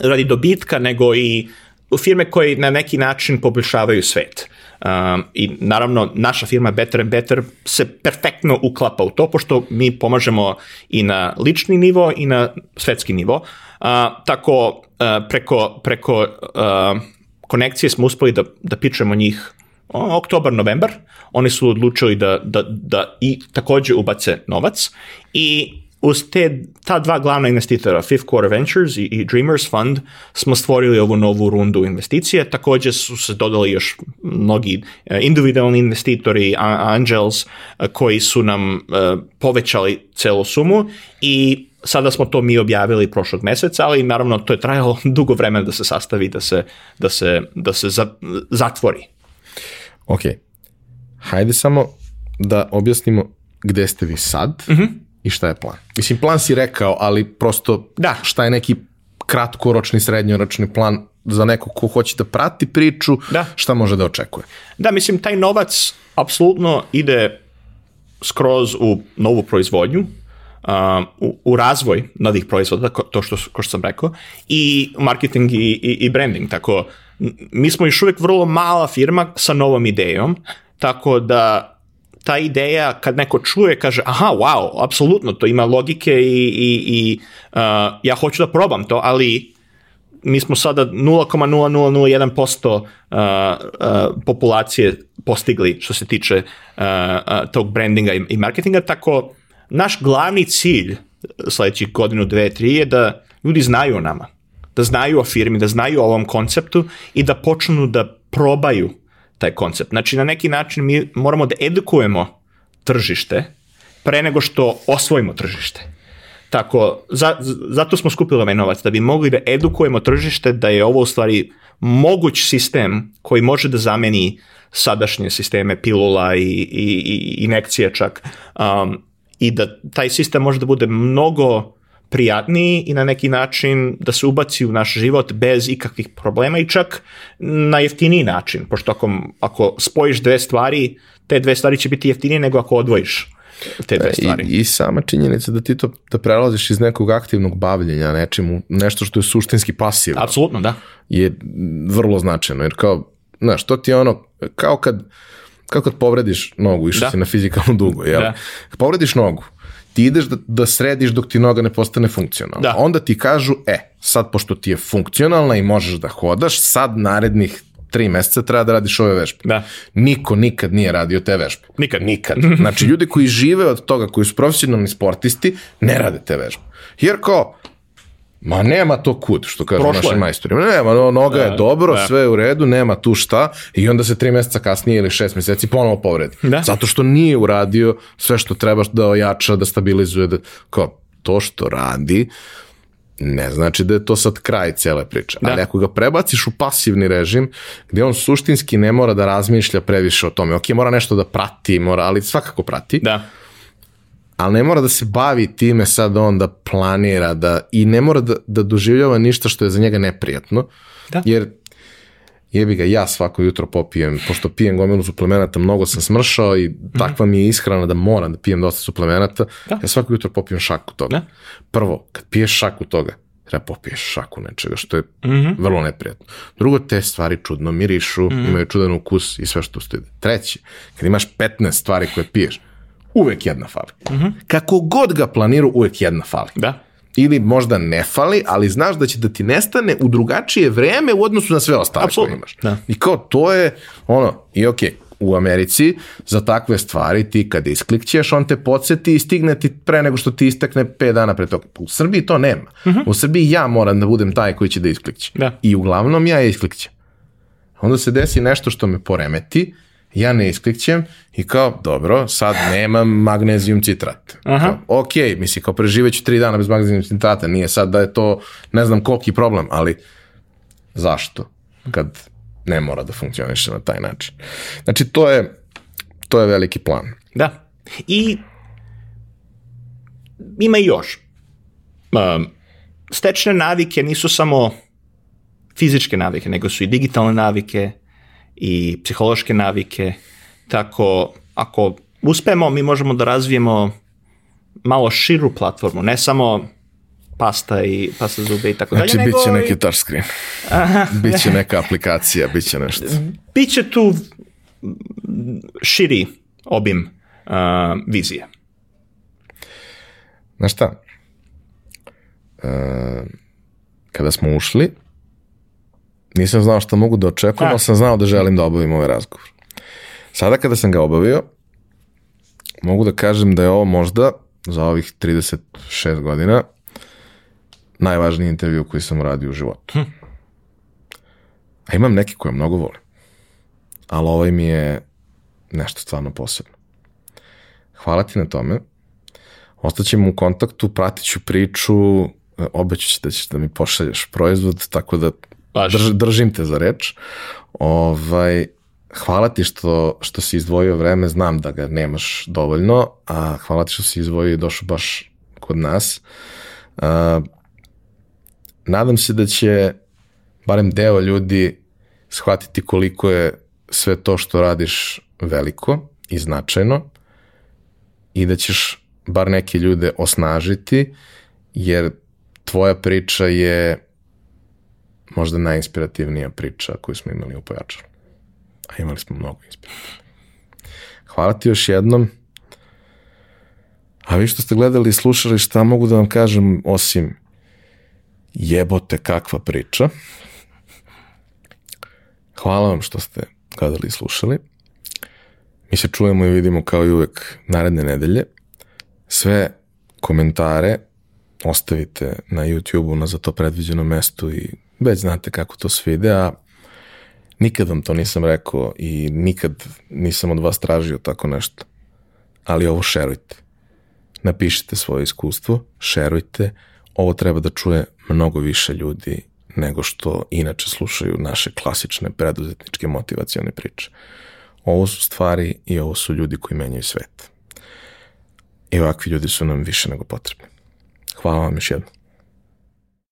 radi dobitka, nego i firme koje na neki način poboljšavaju svet. Um, I naravno, naša firma Better and Better se perfektno uklapa u to, pošto mi pomažemo i na lični nivo i na svetski nivo. Uh, tako, uh, preko, preko uh, konekcije smo uspeli da, da pičemo njih oktobar, novembar, oni su odlučili da, da, da i takođe ubace novac i uz te, ta dva glavna investitora, Fifth Quarter Ventures i, i Dreamers Fund, smo stvorili ovu novu rundu investicije. Takođe su se dodali još mnogi e, individualni investitori, angels, e, koji su nam uh, povećali celu sumu i sada smo to mi objavili prošlog meseca, ali naravno to je trajalo dugo vremena da se sastavi, da se, da se, da se za, zatvori. Ok. Hajde samo da objasnimo gde ste vi sad. Mm -hmm i šta je plan. Mislim, plan si rekao, ali prosto da. šta je neki kratkoročni, srednjoročni plan za neko ko hoće da prati priču, da. šta može da očekuje. Da, mislim, taj novac apsolutno ide skroz u novu proizvodnju, uh, u, u razvoj novih proizvoda, to što, ko što sam rekao, i marketing i, i, i branding. Tako, mi smo još uvek vrlo mala firma sa novom idejom, tako da ta ideja kad neko čuje kaže aha wow apsolutno to ima logike i, i, i uh, ja hoću da probam to ali mi smo sada 0,0001% uh, uh, populacije postigli što se tiče uh, uh, tog brandinga i, i marketinga tako naš glavni cilj sledećih godinu, dve, tri je da ljudi znaju o nama da znaju o firmi, da znaju o ovom konceptu i da počnu da probaju taj koncept. Znači, na neki način mi moramo da edukujemo tržište pre nego što osvojimo tržište. Tako, za, zato smo skupili ovaj novac, da bi mogli da edukujemo tržište da je ovo u stvari moguć sistem koji može da zameni sadašnje sisteme pilula i, i, i inekcije čak um, i da taj sistem može da bude mnogo prijatniji i na neki način da se ubaci u naš život bez ikakvih problema i čak na jeftiniji način, pošto ako, ako spojiš dve stvari, te dve stvari će biti jeftinije nego ako odvojiš te dve stvari. I, I sama činjenica da ti to da prelaziš iz nekog aktivnog bavljenja nečemu, nešto što je suštinski pasivno. Apsolutno, da. Je vrlo značajno, jer kao, znaš, to ti je ono, kao kad, kao kad povrediš nogu, išao da. si na fizikalnu dugu, jel? Da. Povrediš nogu, ti ideš da, da središ dok ti noga ne postane funkcionalna. Da. Onda ti kažu, e, sad pošto ti je funkcionalna i možeš da hodaš, sad narednih tri meseca treba da radiš ove vežbe. Da. Niko nikad nije radio te vežbe. Nikad. Nikad. Znači, ljudi koji žive od toga, koji su profesionalni sportisti, ne rade te vežbe. Jer kao, Ma nema to kud, što kažu Prošlo naši majstori. Nema, no, noga da, je dobro, da. sve je u redu, nema tu šta i onda se tri meseca kasnije ili šest meseci ponovo povredi. Da. Zato što nije uradio sve što treba da ojača, da stabilizuje, da, kao, to što radi, ne znači da je to sad kraj cele priče. Da. Ali ako ga prebaciš u pasivni režim, gde on suštinski ne mora da razmišlja previše o tome, ok, mora nešto da prati, mora, ali svakako prati, da ali ne mora da se bavi time sad on da planira da, i ne mora da, da doživljava ništa što je za njega neprijatno, da. jer jebi ga, ja svako jutro popijem, pošto pijem gomilu suplemenata, mnogo sam smršao i takva mi je ishrana da moram da pijem dosta suplemenata, Da. ja svako jutro popijem šaku toga. Da. Prvo, kad piješ šaku toga, treba popiješ šaku nečega, što je Mhm. vrlo neprijatno. Drugo, te stvari čudno mirišu, Mhm. imaju čudan ukus i sve što stoji. Treće, kad imaš 15 stvari koje piješ, uvek jedna fali. Kako god ga planiru, uvek jedna fali. Da. Ili možda ne fali, ali znaš da će da ti nestane u drugačije vreme u odnosu na sve ostale Apsolutno, koje imaš. da. I kao to je ono, i okej, u Americi za takve stvari ti kad isklikćeš, on te podsjeti i stigne ti pre nego što ti istekne 5 dana pre toga. U Srbiji to nema. U Srbiji ja moram da budem taj koji će da isklikće. Da. I uglavnom ja isklikćem. Onda se desi nešto što me poremeti, ja ne isklikćem i kao, dobro, sad nemam magnezijum citrat. Aha. Kao, ok, misli, kao preživeću tri dana bez magnezijum citrata, nije sad da je to ne znam koliki problem, ali zašto? Kad ne mora da funkcioniše na taj način. Znači, to je, to je veliki plan. Da. I ima i još. Um, stečne navike nisu samo fizičke navike, nego su i digitalne navike i psihološke navike. Tako, ako uspemo, mi možemo da razvijemo malo širu platformu, ne samo pasta i pasta zube i tako dalje, Znači, bit će neki touchscreen. Biće neka aplikacija, bit će nešto. Biće tu širi obim uh, vizije. Znaš šta? E, kada smo ušli, nisam znao šta mogu da očekujem, Da. ali sam znao da želim da obavim ovaj razgovor. Sada kada sam ga obavio, mogu da kažem da je ovo možda za ovih 36 godina najvažniji intervju koji sam uradio u životu. A imam neki koje mnogo volim. Ali ovaj mi je nešto stvarno posebno. Hvala ti na tome. Ostaćemo u kontaktu, pratit ću priču, e, obećat ću da ćeš da mi pošalješ proizvod, tako da Važi. drž, držim te za reč. Ovaj, hvala ti što, što si izdvojio vreme, znam da ga nemaš dovoljno, a hvala ti što si izdvojio i došao baš kod nas. A, nadam se da će barem deo ljudi shvatiti koliko je sve to što radiš veliko i značajno i da ćeš bar neke ljude osnažiti, jer tvoja priča je možda najinspirativnija priča koju smo imali u Pojačaru. A imali smo mnogo inspirativnih. Hvala ti još jednom. A vi što ste gledali i slušali, šta mogu da vam kažem osim jebote kakva priča. Hvala vam što ste gledali i slušali. Mi se čujemo i vidimo kao i uvek naredne nedelje. Sve komentare ostavite na YouTube-u na za to predviđenom mestu i već znate kako to sve ide, a nikad vam to nisam rekao i nikad nisam od vas tražio tako nešto. Ali ovo šerujte. Napišite svoje iskustvo, šerujte. Ovo treba da čuje mnogo više ljudi nego što inače slušaju naše klasične preduzetničke motivacione priče. Ovo su stvari i ovo su ljudi koji menjaju svet. I ovakvi ljudi su nam više nego potrebni. Hvala vam još jednom.